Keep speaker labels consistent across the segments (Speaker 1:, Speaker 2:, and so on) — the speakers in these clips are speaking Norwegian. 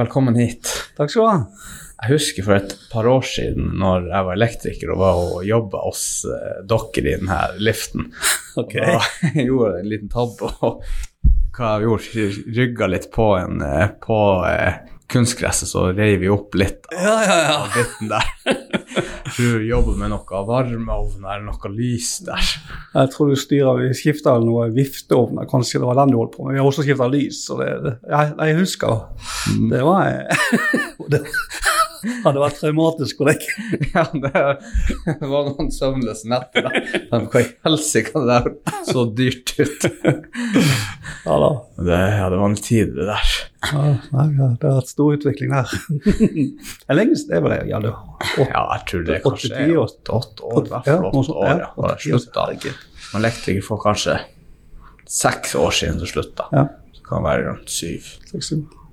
Speaker 1: Velkommen hit.
Speaker 2: Takk skal du ha.
Speaker 1: Jeg husker for et par år siden når jeg var elektriker og var og jobba hos eh, dere i denne liften.
Speaker 2: Ok.
Speaker 1: Og da gjorde jeg en liten tabbe og hva jeg gjorde, rygga litt på, en, eh, på eh, kunstgresset, så reiv vi opp litt av,
Speaker 2: Ja, ja, ja.
Speaker 1: biten der. Du jobber med noe varmeovn eller noe lys der.
Speaker 2: Jeg tror du styrer Vi skifta noe vifteovner, kanskje det var den du holdt på med. Vi har også skifta lys. Så det, det, jeg, jeg husker. Det var Det hadde vært traumatisk for deg.
Speaker 1: Ja, det, det var noen søvnløse netter. da. Hva i helsike, det der så dyrt ut.
Speaker 2: Ja da.
Speaker 1: Det, ja, det var en tid, det der.
Speaker 2: Ja, nei, ja, det har vært stor utvikling der. Det er lenge det var det. Ja, det åtte,
Speaker 1: Ja, jeg tror det kanskje er åtte, åtte år. I hvert fall åtte år.
Speaker 2: ja.
Speaker 1: Og ikke slutta. Som elektriker for kanskje seks år siden det slutta.
Speaker 2: Ja.
Speaker 1: Så kan det være rundt syv.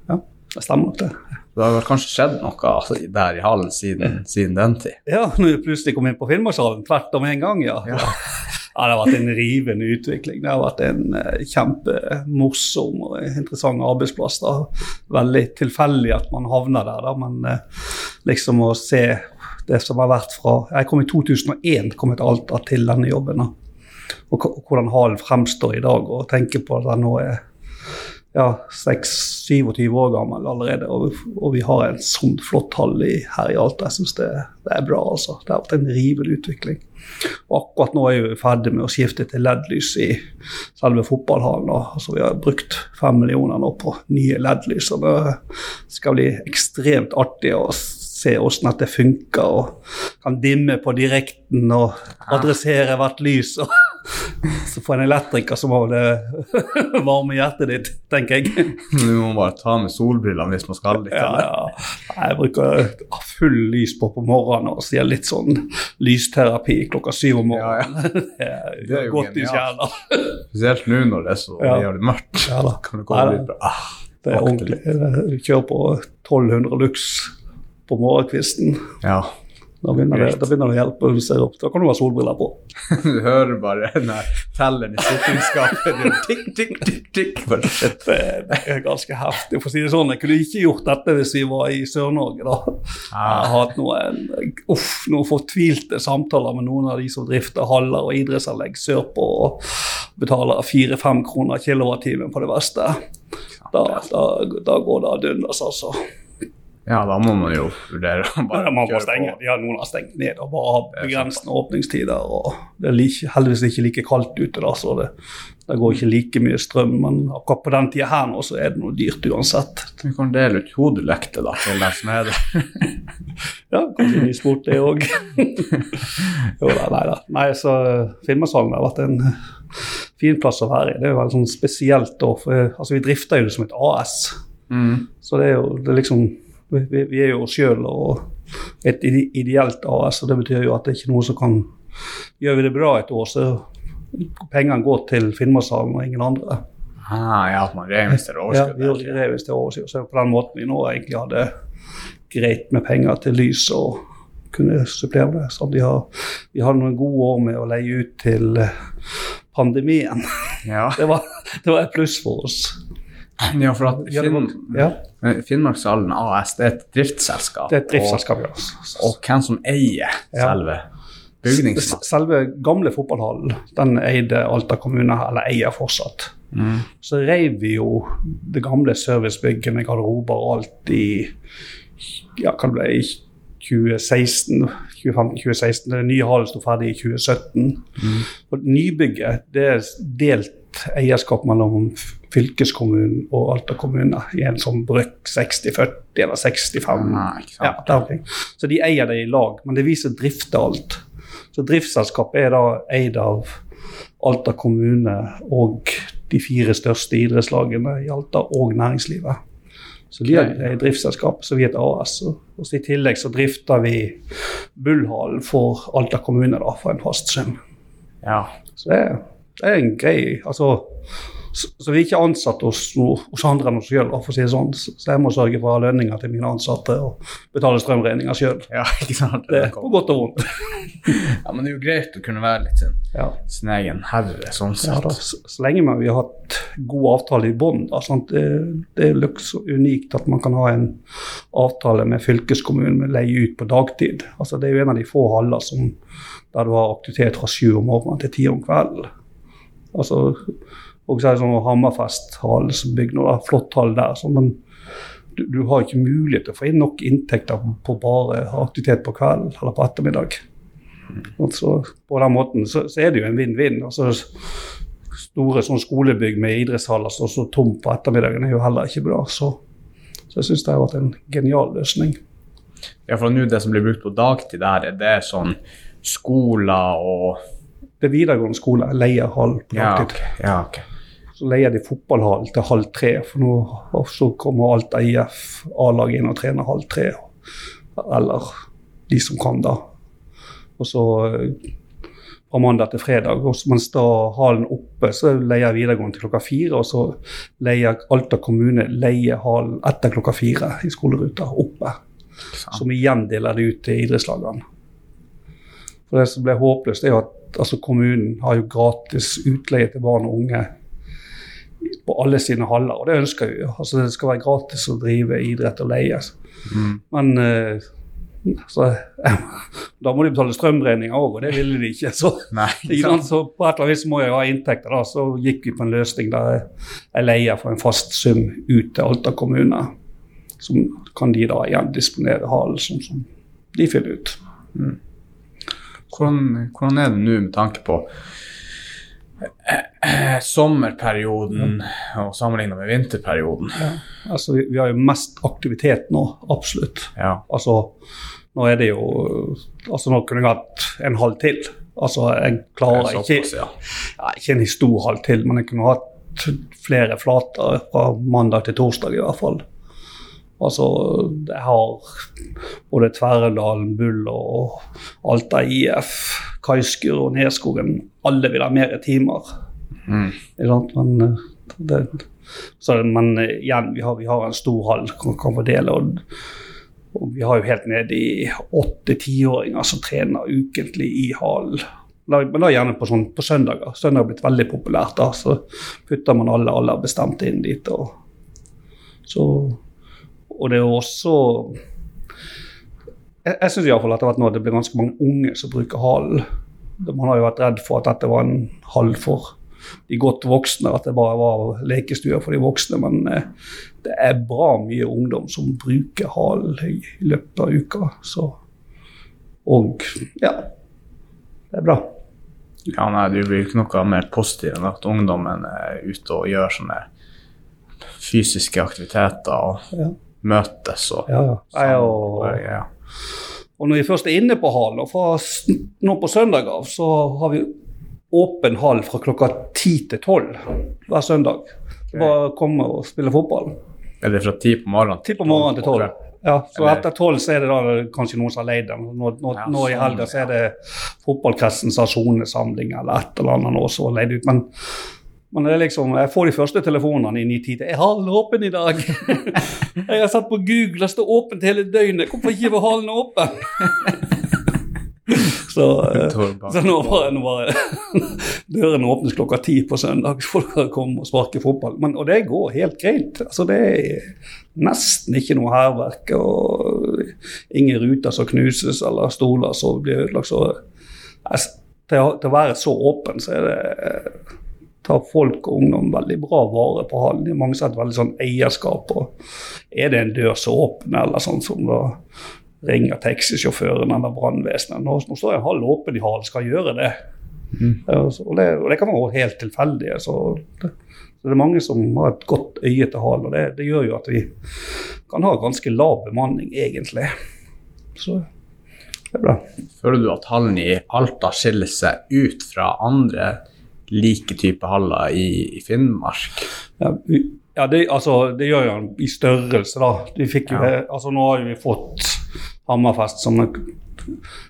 Speaker 2: Ja, det stemmer nok det.
Speaker 1: Det har vel kanskje skjedd noe altså, der i hallen siden, siden den tid.
Speaker 2: Ja, når jeg plutselig kom inn på Finnmarkshallen tvert om en gang, ja.
Speaker 1: Ja.
Speaker 2: Ja, Det har vært en rivende utvikling. Det har vært en uh, kjempemorsom og interessant arbeidsplass. da. Veldig tilfeldig at man havner der, da, men uh, liksom å se det som har vært fra Jeg kom i 2001 kom jeg til Alta til denne jobben. da. Og, og hvordan hallen fremstår i dag, og tenke på at den nå er ja, 6-27 år gammel allerede, og, og vi har en sånn flott hall i, her i Alta. Jeg syns det, det er bra. altså. Det har vært en rivende utvikling. Og akkurat nå er vi ferdig med å skifte til LED-lys i selve fotballhallen. Altså, vi har brukt fem millioner nå på nye LED-lys. og Det skal bli ekstremt artig å se hvordan dette funker. og Kan dimme på direkten og adressere hvert lys. og Så får en elektriker som holder det varme hjertet ditt, tenker jeg.
Speaker 1: Du må bare ta med solbrillene hvis man skal litt.
Speaker 2: Ja,
Speaker 1: eller?
Speaker 2: ja. Jeg bruker full lys på på morgenen og sier litt sånn lysterapi klokka syv om
Speaker 1: Ja,
Speaker 2: morgenen.
Speaker 1: Det
Speaker 2: Det
Speaker 1: er jo
Speaker 2: godt i
Speaker 1: genialt. Spesielt nå når det er så
Speaker 2: Ja.
Speaker 1: jævlig mørkt.
Speaker 2: Ja da.
Speaker 1: Kan du
Speaker 2: Nei, da.
Speaker 1: litt bra. Ah,
Speaker 2: Det er ordentlig. Du kjører på 1200 lux på morgenkvisten.
Speaker 1: Ja.
Speaker 2: Da begynner, det, da begynner det å hjelpe du ser opp. Da kan du ha solbriller på.
Speaker 1: Du hører bare den tellen telleren i sikringsskapet. Tikk, tikk, tikk, tikk.
Speaker 2: Det, er ganske heftig. For å si det sånn, Jeg kunne ikke gjort dette hvis vi var i Sør-Norge. da. Jeg har
Speaker 1: Ah,
Speaker 2: hatt noen, uff, noen fortvilte samtaler med noen av de som drifter haller og idrettsanlegg sørpå og betaler fire-fem kroner kilowattimen på det verste. Da, da, da går det ad undas, altså.
Speaker 1: Ja, da må man jo vurdere å bare
Speaker 2: Man
Speaker 1: kjøre
Speaker 2: stenge.
Speaker 1: på.
Speaker 2: Ja, noen har stengt ned og bare har begrensende åpningstider. og Det er like, heldigvis ikke like kaldt ute, da, så det, det går ikke like mye strøm. Men akkurat på den tida her nå så er det noe dyrt uansett.
Speaker 1: Vi kan dele ut hodelykter, da, til dem som er der.
Speaker 2: Ja, kanskje vi spurte det òg. jo da, nei da. Nei, så Finnmarkshallen har vært en fin plass å være i. Det er jo veldig sånn spesielt da, for altså, vi drifter jo det som et AS.
Speaker 1: Mm.
Speaker 2: Så det er jo det er liksom Vi, vi er jo oss sjøl og et ide- ideelt AS, og det betyr jo at det er ikke noe som kan Gjør vi det bra et år, så pengene går til Finnmarkshallen og ingen andre.
Speaker 1: Ah, ja, at man reinvesterer
Speaker 2: Ja, vi reinvesterer overskudd. Så på den måten vi nå egentlig hadde greit med penger til lys og kunne supplere det. Så vi, har, vi hadde noen gode år med å leie ut til eh, pandemien.
Speaker 1: Ja.
Speaker 2: Det var, det var et pluss for oss.
Speaker 1: ja, for at Finn,
Speaker 2: ja,
Speaker 1: eh, Finnmarkshallen AS det er et driftsselskap.
Speaker 2: det er et driftsselskap, ja.
Speaker 1: Og, hvem som eier selve bygningsmassen.
Speaker 2: Selve gamle fotballhallen den eide Alta kommune, eller eier fortsatt.
Speaker 1: Mm.
Speaker 2: Så reiv vi jo det gamle servicebygget med garderober og alt i ja, hva det ble i 2016, 2015-2016. Den nye hallen sto ferdig i 2017. Og nybygget det er delt eierskap mellom fylkeskommunen og Alta kommune i en sånn brøkk 60-40 eller 65.
Speaker 1: Nei, ikke sant.
Speaker 2: Ja. Så de eier det i lag, men det viser drifter alt. Så driftsselskapet er da eid av Alta kommune og de fire største idrettslagene i Alta og næringslivet. Så de er et driftsselskap, så vi er et AS. Og så I tillegg så drifter vi Bullhallen for Alta kommune da, for en fast sum.
Speaker 1: Ja.
Speaker 2: Så det er, det er en grei altså Så, så vi er ikke ansatt hos, hos andre enn oss sjøl, for å si det sånn. Så jeg må sørge for å ha lønninger til mine ansatte og betale strømregninger sjøl.
Speaker 1: Ja, ikke sant?
Speaker 2: Det er på godt og vondt.
Speaker 1: Ja, men det er jo greit å kunne være litt sin,
Speaker 2: Ja.
Speaker 1: sin egen herre, sånn
Speaker 2: Ja, da, så, så lenge man, vi har hatt god avtale i bånn. Det, det er unikt at man kan ha en avtale med fylkeskommunen med leie ut på dagtid. Altså, det er jo en av de få haller som, der du har aktivitet fra sju om morgenen til ti om kvelden. Altså, og så er det sånn Hammerfest-hall som bygger noe flott hall der. Så, men du, du har ikke mulighet til å få inn nok inntekter på bare aktivitet på kvelden eller på ettermiddag. Og så, på den måten så, så er det jo en vinn-vinn. Altså, store sånn skolebygg med idrettshaller som står så tomt på ettermiddagen, er jo heller ikke bra. Så, så jeg syns det har vært en genial løsning.
Speaker 1: Ja, for nå det som blir brukt på dagtid der, er det sånn skoler og
Speaker 2: Det er videregående skole leier hall på
Speaker 1: Ja, okay. Ja, okay.
Speaker 2: Så leier de fotballhall til halv tre, for nå så kommer Alta IF A-lag inn og trener halv tre. Eller de som kan, da. Og så eh, fra mandag til fredag. Og så mens da hallen oppe, så leier videregående til klokka fire. Og så leier Alta kommune leier hallen etter klokka fire i skoleruta oppe. Som igjen deler det ut til idrettslagene. For det som ble håpløst, er jo at altså, kommunen har jo gratis utleie til barn og unge på alle sine haller, og det ønsker vi jo. Altså, det skal være gratis å drive idrett og leie.
Speaker 1: Mm.
Speaker 2: Men uh, så, da må de betale strømregninger òg, og det ville de ikke. Så,
Speaker 1: Nei,
Speaker 2: ikke så på et eller annet vis må jeg ha inntekter. da, Så gikk vi på en løsning der jeg leier for en fast sum ut til Alta kommune. Så kan de da igjen disponere halen sånn som de finner ut.
Speaker 1: Hvordan, hvordan er det nå med tanke på sommerperioden og sammenlignet med vinterperioden?
Speaker 2: Altså, vi, vi har jo mest aktivitet nå, absolutt.
Speaker 1: Ja.
Speaker 2: Altså, nå er det jo Altså, nå kunne jeg hatt en halv til. Altså, jeg klarer ikke
Speaker 1: Såpass, ja.
Speaker 2: ja, Ikke en stor halv til, men jeg kunne hatt flere flater fra mandag til torsdag i hvert fall. Altså, jeg har både Tverredalen, Bull og Alta IF, Kaiskur og Nedskogen. Alle vil ha mer timer.
Speaker 1: Mm.
Speaker 2: Men, eh, det, så, men eh, igjen, vi har, vi har en stor hall som kan fordele. Og, og vi har jo helt ned i åtte-tiåringer som trener ukentlig i hallen. Men da gjerne på, sånn, på søndager. Søndag har blitt veldig populært. da, Så putter man alle bestemte inn dit. Og, så, og det er jo også Jeg, jeg syns iallfall at det har vært nå det blir ganske mange unge som bruker halen. Man har jo vært redd for at dette var en hall for de godt voksne, at det bare var lekestuer for de voksne. Men eh, det er bra mye ungdom som bruker halen i, i løpet av uka. Så, og ja, det er bra.
Speaker 1: ja, nei, det blir ikke noe mer positivt enn at ungdommen er ute og gjør sånne fysiske aktiviteter og
Speaker 2: Ja.
Speaker 1: Møtes og
Speaker 2: Ja, ja. Jeg og,
Speaker 1: ja.
Speaker 2: og når vi først er inne på hall, og fra nå på søndag av, så har vi åpen hall fra klokka ti til tolv hver søndag. Okay. Bare komme og spille fotball.
Speaker 1: Er det fra ti på morgenen?
Speaker 2: Ti på morgenen til tolv. Ja, så
Speaker 1: Eller-
Speaker 2: etter tolv så er det da kanskje noen som har leid dem. Nå, nå,
Speaker 1: Ja,
Speaker 2: nå i
Speaker 1: sånn,
Speaker 2: helga så er det fotballkretsens som sonesamling eller et eller annet nå som har leid ut. Men, men det er liksom, jeg får de første telefonene i ni-ti til 'Er hallen åpen i dag?' jeg har satt på Google, det står åpent hele døgnet. Hvorfor ikke var hallen åpen? så, eh, så nå var, nå var dørene åpnes klokka ti på søndag. Folk kan komme og sparke fotball. Men, og det går helt greit. Altså, det er nesten ikke noe hærverk. Og ingen ruter som knuses eller stoler som blir ødelagt. Så altså, til, å- til å være så åpen, så er det tar folk og ungdom veldig bra vare på hallen. Det er mange har et veldig sånn eierskap. og Er det en dør som åpner, eller sånn som da ringer taxisjåføren eller brannvesenet. Nå, nå står en hall åpen i hallen, skal gjøre det. Ja, og det. Og det kan være helt tilfeldig. Så det, så det er mange som har et godt øye til hallen, og det, det gjør jo at vi kan ha ganske lav bemanning, egentlig. Så det er bra.
Speaker 1: Føler du at hallen i Alta skiller seg ut fra andre like type haller i, i Finnmark?
Speaker 2: Ja, vi, ja det, altså, det gjør jo han i størrelse, da. Jo,
Speaker 1: Ja.
Speaker 2: altså, nå har vi fått Hammerfest som er,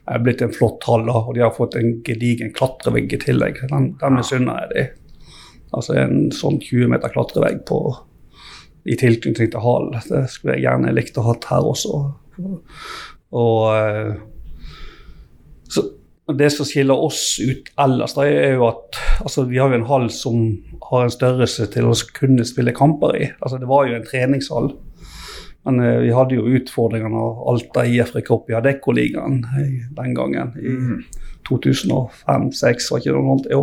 Speaker 2: er blitt en flott hall, da, og de har fått en gedigen klatrevegg i tillegg. Den, den misunner jeg de. Altså en sånn 20 meter klatrevegg på, i tilknytning til hallen. Det skulle jeg gjerne likt å ha her også. Og eh, så det som skiller oss ut ellers, da, er jo at altså, vi har jo en hall som har en størrelse til å kunne spille kamper i. Altså, det var jo en treningshall. Men eh, vi hadde jo utfordringene når Alta IF rykket opp i Adeccoligaen den gangen. I
Speaker 1: Mm.
Speaker 2: 2005-2006, var ikke det noe annet? Jo.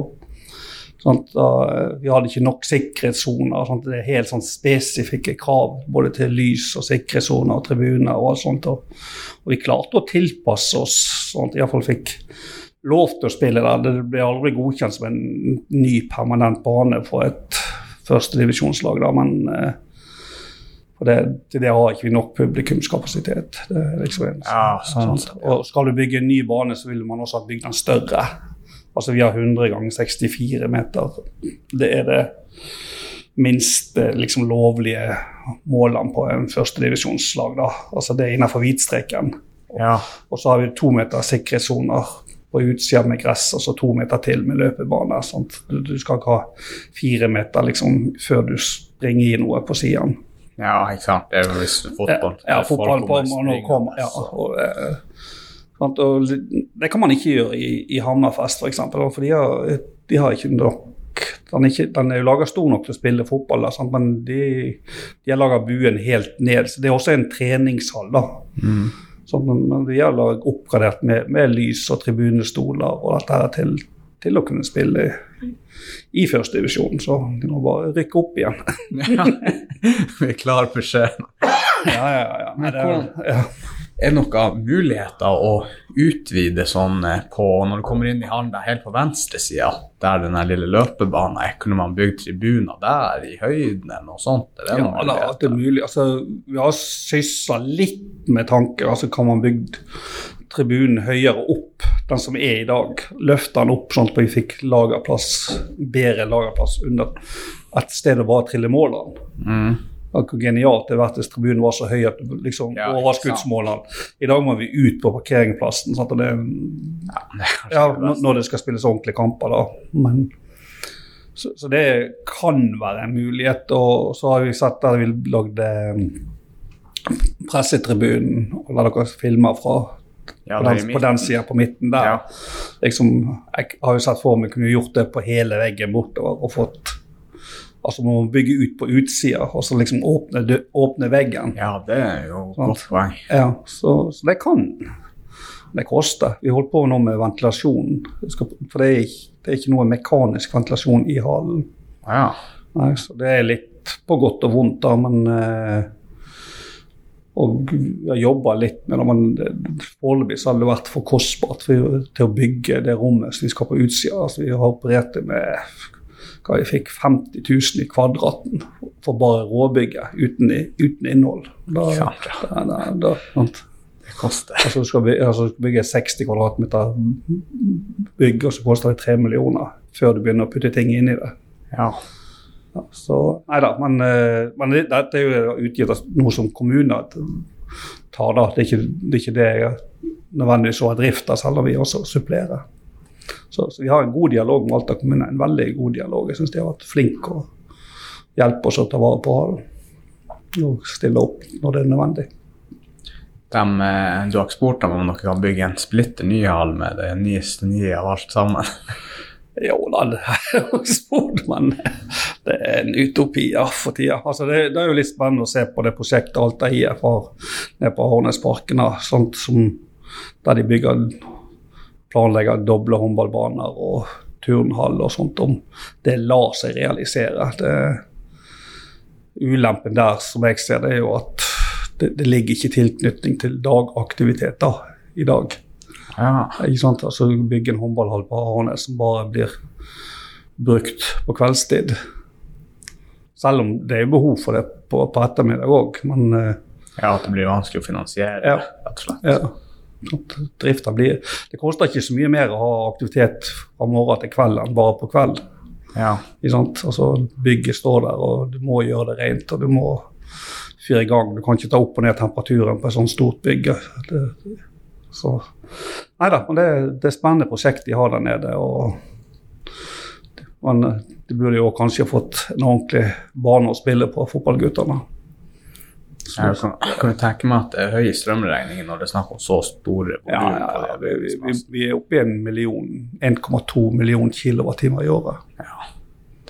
Speaker 2: Eh, vi hadde ikke nok sikkerhetssoner. Det er helt sånn spesifikke krav både til lys og sikkerhetssoner og tribuner og alt sånt. Og, og vi klarte å tilpasse oss, sånn at iallfall fikk lov til å spille der. Det ble aldri godkjent som en ny permanent bane for et førstedivisjonslag, men eh, for det, til det har ikke vi nok publikumskapasitet. Liksom
Speaker 1: Ja, sant.
Speaker 2: Og skal du bygge en ny bane, så vil man også ha bygd den større. Altså vi har 100 ganger 64 meter. Det er det minste liksom, lovlige målene på en førstedivisjonslag. Altså det er innenfor hvitstreken.
Speaker 1: Ja.
Speaker 2: Og så har vi to meter sikkerhetssoner på utsida med gress, og så to meter til med løpebane. Du, du skal ikke ha fire meter liksom, før du springer i noe på sidene.
Speaker 1: ja, ikke sant. Det er jo fotball
Speaker 2: Ja,
Speaker 1: ja
Speaker 2: fotball på
Speaker 1: kommer
Speaker 2: kommer. Ja, og, eh, og det kan man ikke gjøre i, i Hammerfest, f.eks. For, for de har, de har ikke nok den er, ikke, den er jo laga stor nok til å spille fotball, da, sant? men de, de har laga buen helt ned. så Det er også en treningshall. da.
Speaker 1: Mm.
Speaker 2: Så, men- men vi har laget oppgradert med, med lys og tribunestoler og dette her til, til å kunne spille i, i førstedivisjon. Så de må bare rykke opp igjen.
Speaker 1: Ja. Vi er klar beskjed.
Speaker 2: ja, ja, ja.
Speaker 1: Men
Speaker 2: det ja.
Speaker 1: Er det noen muligheter å utvide sånn eh, på Når du kommer inn i hallen helt på venstresida, der den lille løpebanen er, kunne man bygd tribuner der i høyden eller noe sånt? Det
Speaker 2: Ja, da, at det er mulig. Altså, vi har sysla litt med tanker. Altså, kan man bygd tribunen høyere opp, den som er i dag? Løfte den opp sånn at vi fikk lagerplass, bedre lagerplass under et sted å bare trille målene.
Speaker 1: Mm.
Speaker 2: Hvor genialt det vært hvis tribunen var så høy at du liksom
Speaker 1: Ja,
Speaker 2: overskuddsmålene I dag må vi ut på parkeringsplassen. Sant? Det,
Speaker 1: Ja,
Speaker 2: når det skal spilles ordentlige kamper, da. Men, så, så det kan være en mulighet. Og så har vi sett der vi lagde pressetribunen, og la dere filmer fra
Speaker 1: Ja,
Speaker 2: på, den, på den sida på midten der.
Speaker 1: Ja.
Speaker 2: Liksom, jeg har jo sett for meg kunne gjort det på hele veggen bortover og fått Altså må man bygge ut på utsida og så liksom åpne, åpne veggen.
Speaker 1: ja, det er jo et godt poeng.
Speaker 2: Ja, så, så det kan. Det koster. Vi holder på nå med ventilasjon. For det er, ikke, det er ikke noe mekanisk ventilasjon i hallen.
Speaker 1: Ja.
Speaker 2: Nei, så det er litt på godt og vondt, da, men eh, Og jeg jobba litt med det, men foreløpig så har det vært for kostbart for, til å bygge det rommet som vi skal på utsida. Altså, vi har operert det med hva vi fikk 50 000 i kvadraten for bare råbygget, uten, uten innhold. Da,
Speaker 1: Ja,
Speaker 2: da, da, da, sant?
Speaker 1: Det koster.
Speaker 2: Altså, du skal bygge, altså, du bygge 60 kvadratmeter bygg, og så koster det 3 millioner før du begynner å putte ting inn i det.
Speaker 1: Ja.
Speaker 2: Ja, så, nei da, men, eh, men det- dette er jo utgitt av noe som kommuner tar, da. Det er ikke det, er ikke det jeg nødvendigvis har drift av, selv om vi også supplerer. Så, så vi har en god dialog med Alta kommune, en veldig god dialog. Jeg syns de har vært flinke å hjelpe oss å ta vare på hallen. Og stille opp når det er nødvendig.
Speaker 1: Dem, eh, du har ikke spurt dem om dere kan bygge en splitter ny hall med det nyeste nye av alt sammen?
Speaker 2: Jo da, det har jeg spurt, men det er en utopi ja, for tida. Altså, det, det er jo litt spennende å se på det prosjektet Alta IF har nede på Hårnesparken. da, Sånt som der de bygger planlegger doble håndballbaner og turnhall og sånt. Om det lar seg realisere. Det, ulempen der, som jeg ser det, er jo at det, det ligger ikke tilknytning til dagaktiviteter i dag.
Speaker 1: Ja.
Speaker 2: Ikke sant? Altså Bygge en håndballhall på Arnes som bare blir brukt på kveldstid. Selv om det er behov for det på, på ettermiddag òg, men eh,
Speaker 1: ja, at det blir vanskelig å finansiere,
Speaker 2: Ja.
Speaker 1: rett og slett.
Speaker 2: ja. Drifta blir Det koster ikke så mye mer å ha aktivitet fra morgen til kveld enn bare på kveld.
Speaker 1: Ja.
Speaker 2: Altså Bygget står der, og du må gjøre det rent, og du må fyre i gang. Du kan ikke ta opp og ned temperaturen på et sånt stort bygg. Det, så Nei da, men det, det er spennende prosjekt de har der nede. og men de burde jo kanskje fått en ordentlig bane å spille på, fotballguttene.
Speaker 1: Jeg kan, jeg kan tenke meg at det er høye strømregninger når det er snakk om så store
Speaker 2: Ja,
Speaker 1: volum.
Speaker 2: ja, ja,
Speaker 1: det
Speaker 2: vi, vi, vi er oppe i en million, 1,2 million kilowattimer i året.
Speaker 1: Ja,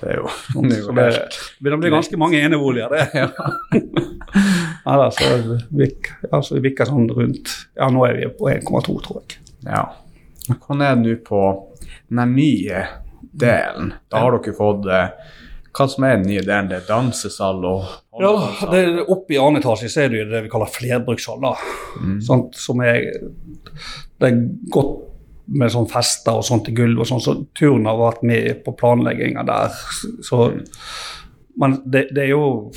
Speaker 1: det er jo, det er jo
Speaker 2: det
Speaker 1: helt
Speaker 2: begynner ganske mange eneboliger, det.
Speaker 1: ja.
Speaker 2: Ja, da, så vi, altså, vi vikker sånn rundt Ja, nå er vi på 1,2, tror jeg.
Speaker 1: ja. Hvordan er det nå på den nye delen? Da har dere fått eh, Hva som er den nye delen? Det er dansesal og
Speaker 2: Ja, det, Oppe i annen etasje så er det jo det vi kaller flerbrukshall. da. Sant? Som er Det er godt med sånn fester og sånt i gulv og sånn, så turen har vært med på planlegginga der. Så, men det, det er jo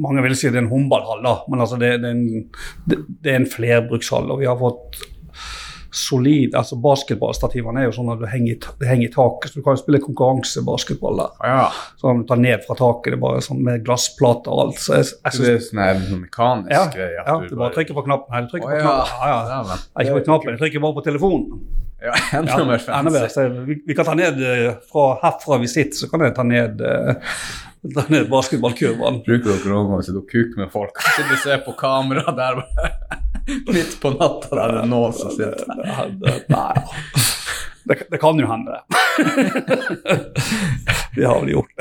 Speaker 2: Mange vil si det er en håndballhall, da, men altså det, det, er en, det er en flerbrukshall. Og vi har fått solid altså Basketballstativene er jo sånn at du henger, henger i taket, så du kan jo spille konkurransebasketball der.
Speaker 1: Ja.
Speaker 2: Sånn du tar ned fra taket, det er bare sånn med glassplater og alt. Så jeg, jeg
Speaker 1: synes, det er sånn mekanisk
Speaker 2: ja,
Speaker 1: greie?
Speaker 2: ja, du bare trykker på knappen. Nei, du trykker på
Speaker 1: ja.
Speaker 2: knappen. Ja, ja. ja, ikke på knappen, jeg trykker bare på telefonen.
Speaker 1: Ja, enda mer fancy.
Speaker 2: Så vi, vi kan ta ned eh, fra herfra vi sitter, så kan jeg ta ned, eh, ned basketballkurven.
Speaker 1: Bruker dere noen gang å sitte og kuke med folk? så og ser på kamera der midt på natta, der det er noen som sitter
Speaker 2: Nei, det, det kan jo hende. Det har vel gjort.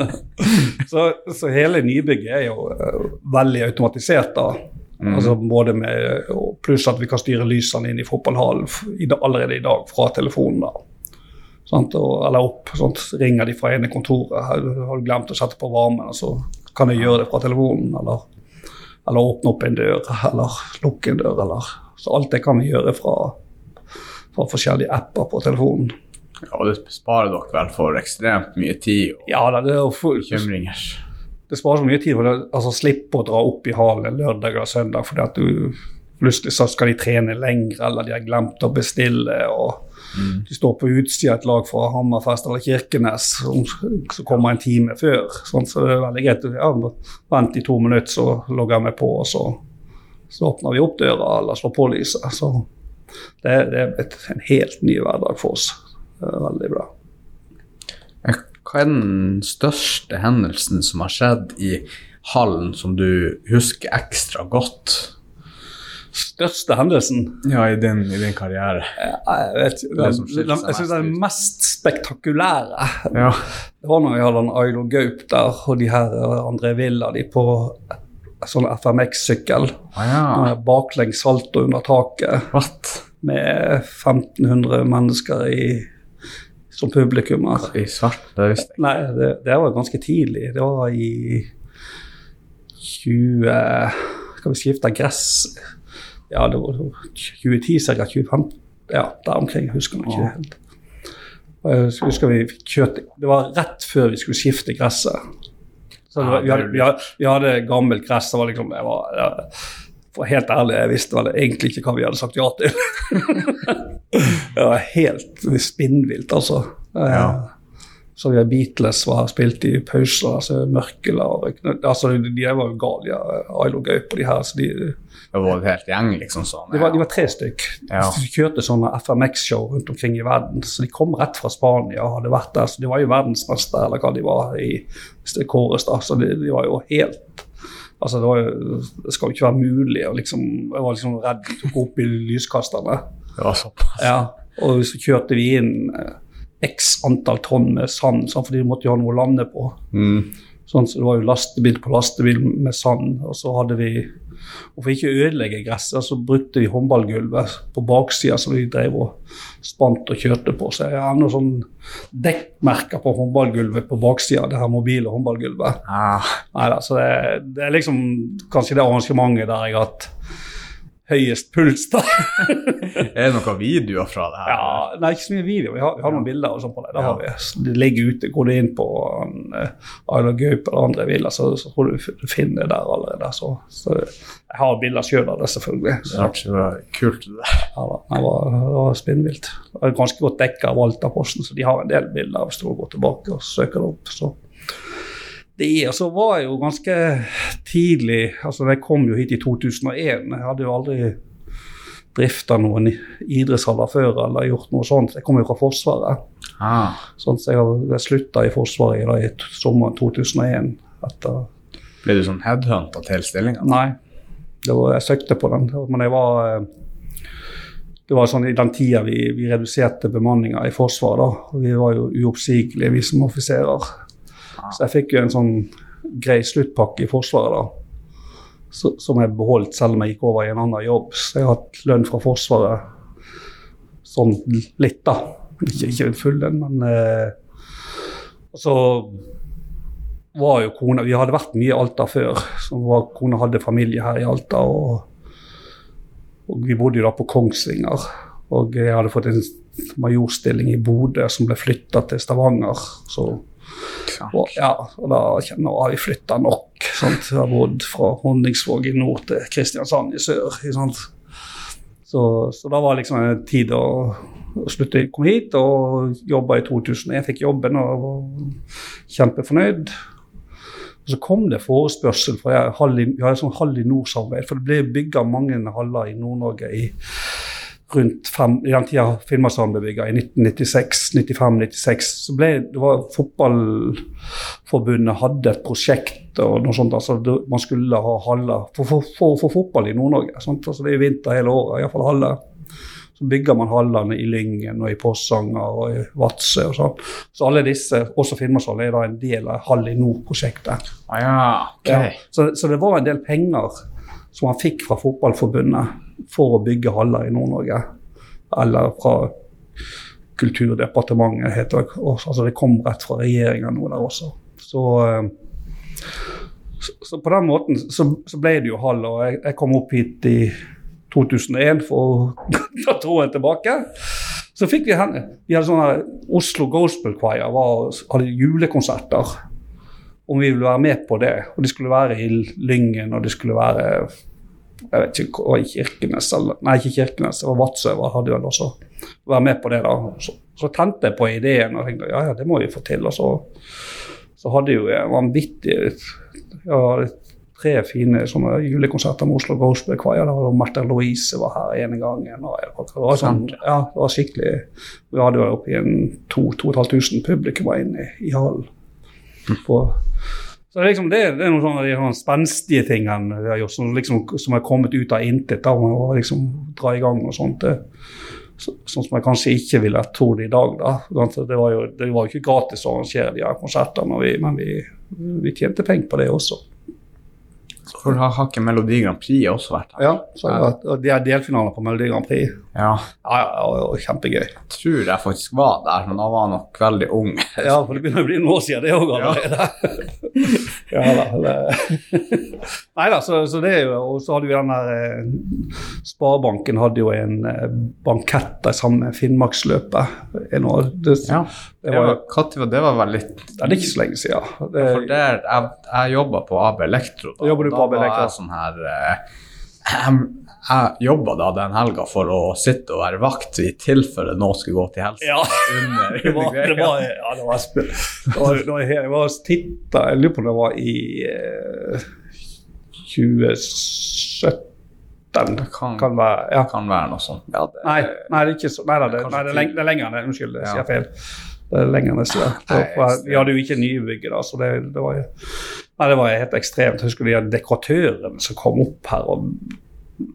Speaker 2: så, så hele nybygget er jo eh, veldig automatisert. da.
Speaker 1: Mm.
Speaker 2: Altså både med, og Pluss at vi kan styre lysene inn i fotballhallen allerede i dag fra telefonen. da. Sant? Eller opp. Sant? Ringer de fra ene kontoret. Har du glemt å sette på varmen, så kan jeg gjøre det fra telefonen. Eller, eller åpne opp en dør, eller lukke en dør. Eller. Så alt det kan vi gjøre fra, fra forskjellige apper på telefonen.
Speaker 1: Ja, og det sparer dere vel for ekstremt mye tid og
Speaker 2: Ja, det, er full,
Speaker 1: bekymringer.
Speaker 2: det sparer så mye tid for det, altså slippe å dra opp i hallen lørdag eller søndag fordi at du plutselig så skal de trene lenger, eller de har glemt å bestille. og De står på utsida av et lag fra Hammerfest eller Kirkenes som, som kommer en time før. Sånn, så det er veldig greit. Ja, Vent i to minutter, så logger jeg meg på, og så, så åpner vi opp døra eller slår på lyset. Så det, det er et, en helt ny hverdag for oss. Det er veldig bra.
Speaker 1: Hva er den største hendelsen som har skjedd i hallen som du husker ekstra godt?
Speaker 2: Største hendelsen
Speaker 1: Ja, i din, i din karriere.
Speaker 2: Ja, Jeg vet ikke.
Speaker 1: Det
Speaker 2: Den, den, jeg syns
Speaker 1: mest
Speaker 2: den mest spektakulære
Speaker 1: Ja.
Speaker 2: Det var når vi hadde en Ailo Gaup der, og de her eh, André Villa de på sånn FMX-sykkel.
Speaker 1: Ah, ja.
Speaker 2: Baklengs salto under taket
Speaker 1: What?
Speaker 2: med 1500 mennesker i, som publikummer.
Speaker 1: I svart? Det visste jeg.
Speaker 2: Nei, det, det var ganske tidlig. Det var i 20 Skal vi skifte gress? Ja, det var 2010, ca. 2015. Ja, der omkring. Jeg husker man ikke helt. Jeg husker vi fikk kjørt Det var rett før vi skulle skifte gresset. Så det var, vi, hadde, vi, hadde, vi hadde gammelt gress. Det var liksom jeg var, jeg, For helt ærlig, jeg visste vel egentlig ikke hva vi hadde sagt ja til. det var helt spinnvilt, altså.
Speaker 1: Ja.
Speaker 2: Så vi har Beatles var spilt i pauser, altså Mørkelar altså, De de var jo gale, ja. Ailo Gaup og de her. så de,
Speaker 1: Det var helt gjeng, liksom sånn.
Speaker 2: de, var, de var tre stykk.
Speaker 1: Ja.
Speaker 2: De kjørte sånne FMX-show rundt omkring i verden. Så de kom rett fra Spania og hadde vært der. Så de var jo verdensmester, eller hva de var i kåres, da. Så de, de var jo helt Altså, det, var jo, det skal jo ikke være mulig å liksom Jeg var liksom redd de tok opp i lyskasterne.
Speaker 1: Det var såpass.
Speaker 2: Ja, og så kjørte vi inn eh, x antall tonn med sand, sånn, for de måtte jo ha noe å lande på.
Speaker 1: Mm.
Speaker 2: Sånn, så det var jo lastebil på lastebil med sand. Og så hadde vi Og for ikke å ødelegge gresset, så brukte vi håndballgulvet på baksida som vi drev og spant og kjørte på. Så jeg har noen sånn dekkmerker på håndballgulvet på baksida, det her mobile håndballgulvet.
Speaker 1: Ah,
Speaker 2: Neida, så det, det er liksom kanskje det arrangementet der jeg har hatt høyest puls, da.
Speaker 1: er det noen videoer fra det her?
Speaker 2: Ja, nei, ikke så mye video. Vi har, vi har noen bilder og sånn på det. det
Speaker 1: Ja.
Speaker 2: har vi. Så det ligger ute. Går du inn på Ayla Gaup eller andre villa, så, så tror du du finner det der allerede. Så, så jeg har bilder sjøl av det, selvfølgelig. Så,
Speaker 1: Det var kult det det.
Speaker 2: ja, da, det var, det var spinnvilt. Det var ganske godt dekka av Altaposten, så de har en del bilder hvis du går tilbake og søker det opp. Så. Det altså, var jo ganske tidlig altså Jeg kom jo hit i 2001. Jeg hadde jo aldri drifta noen idrettshaller før eller gjort noe sånt. Jeg kom jo fra Forsvaret.
Speaker 1: Ah,
Speaker 2: Sånn, så jeg, jeg slutta i Forsvaret da, i sommeren 2001. Etter
Speaker 1: ble du sånn headhunta til stillinga?
Speaker 2: Nei, var, jeg søkte på den. Men jeg var eh, Det var sånn i den tida vi, vi reduserte bemanninga i Forsvaret. da, Vi var jo uoppsigelige, vi som offiserer. Så jeg fikk jo en sånn grei sluttpakke i Forsvaret da. Som jeg beholdt selv om jeg gikk over i en annen jobb. Så jeg har hatt lønn fra Forsvaret sånn litt, da. Ikke, ikke full lønn, men eh, så var jo kona Vi hadde vært mye i Alta før. Så kona hadde familie her i Alta. Og, og vi bodde jo da på Kongsvinger. Og jeg hadde fått en majorstilling i Bodø som ble flytta til Stavanger. Så, og, ja, og da nå har vi flytta nok. Sant? Jeg har bodd fra Honningsvåg i nord til Kristiansand i sør. Sant? Så, så da var liksom en tid å, slutte. å kom hit og jobba i 2001. Jeg fikk jobben og var kjempefornøyd. Og så kom det forespørsel fra jeg, har i, vi hadde sånn hall i nord-samarbeid. For det ble bygga mange haller i Nord-Norge i rundt fem, i den tida Finnmarkshallen ble bygga, i 1996, 95-96. Så ble det var Fotballforbundet hadde et prosjekt og noe sånt. altså det, Man skulle ha haller for, for, for, for fotball i Nord-Norge. Altså Det er vinter hele året, iallfall haller. Så bygger man hallene i Lyngen og i Porsanger og i Vadsø og sånn. Så alle disse, også Finnmarkshallen, er da en del av Hall i Nord-prosjektet.
Speaker 1: Ah, ja, okay.
Speaker 2: Ja. Så, så det var en del penger som han fikk fra Fotballforbundet for å bygge haller i Nord-Norge. Eller fra Kulturdepartementet, heter det. Altså det kom rett fra regjeringa nå der også. Så, eh, så, så på den måten så, så ble det jo hall, og jeg, jeg kom opp hit i 2001 for å ta troen tilbake. Så fikk vi henne. Vi hadde sånne Oslo Gospel Choir var, hadde julekonserter. Om vi ville være med på det. Og de skulle være i Lyngen, og de skulle være jeg vet ikke, hva, i Kirkenes eller Nei, ikke Kirkenes, det var Vadsø. var- hadde vel også Være med på det, da. Så, så tente jeg på ideen og tenkte ja, ja, det må vi få til. Og så, så hadde jo jeg vanvittig ja, tre fine sånne julekonserter med Oslo Gospel Choir. Da var Märtha Louise var her ene gangen. og det var sånn, ja, det var skikkelig Vi hadde jo oppi en 2500 publikum var inne i, i hallen. På, så liksom det, det er noen sånne, de spenstige tingene vi har gjort, som, liksom, som er kommet ut av intet. da, og liksom dra i gang og sånt. Så, sånn som jeg kanskje ikke ville trodd i dag. da. Det var jo det var jo ikke gratis å arrangere de her konsertene, men vi, vi tjente penger på det også.
Speaker 1: Hvor har, har ikke Melodi Grand Prix også vært her?
Speaker 2: Ja, og De er delfinaler på Melodi Grand Prix.
Speaker 1: Ja.
Speaker 2: Ja, ja, ja, og kjempegøy.
Speaker 1: Jeg tror jeg faktisk var der, men da var jeg nok veldig ung.
Speaker 2: Ja, for det begynner å bli noen år siden, det òg allerede. ja da. Nei da, så, så det er jo Og så hadde vi den der eh, Sparebanken hadde jo en eh, bankett der sammen med Finnmarksløpet. En år. Det,
Speaker 1: Ja.
Speaker 2: Det
Speaker 1: Det
Speaker 2: var,
Speaker 1: Når det? var vel litt
Speaker 2: det er ikke så lenge siden.
Speaker 1: For
Speaker 2: Det,
Speaker 1: der, jeg, jeg jobba på AB Elektro. Da,
Speaker 2: Jobber du på
Speaker 1: da
Speaker 2: AB Elektro?
Speaker 1: var jeg sånn her eh, Jeg, jeg jobba da den helga for å sitte og være vakt i tilfelle noe skulle gå til helse.
Speaker 2: Ja.
Speaker 1: under,
Speaker 2: det var, det var, ja, det var, sp- det var, det var, jeg var titta, Jeg lurer på om det var i eh, 2017.
Speaker 1: Det kan,
Speaker 2: Kan være, ja.
Speaker 1: kan være noe sånt. Ja, det,
Speaker 2: Nei, nei, det er ikke så, nei, det, nei, det, er leng, det er lenger enn det. Unnskyld, jeg
Speaker 1: Ja.
Speaker 2: sier feil. Det er lenger siden. Vi hadde jo ikke nybygget da, så det, det var Nei, det var helt ekstremt. Jeg husker de dekoratørene som kom opp her. og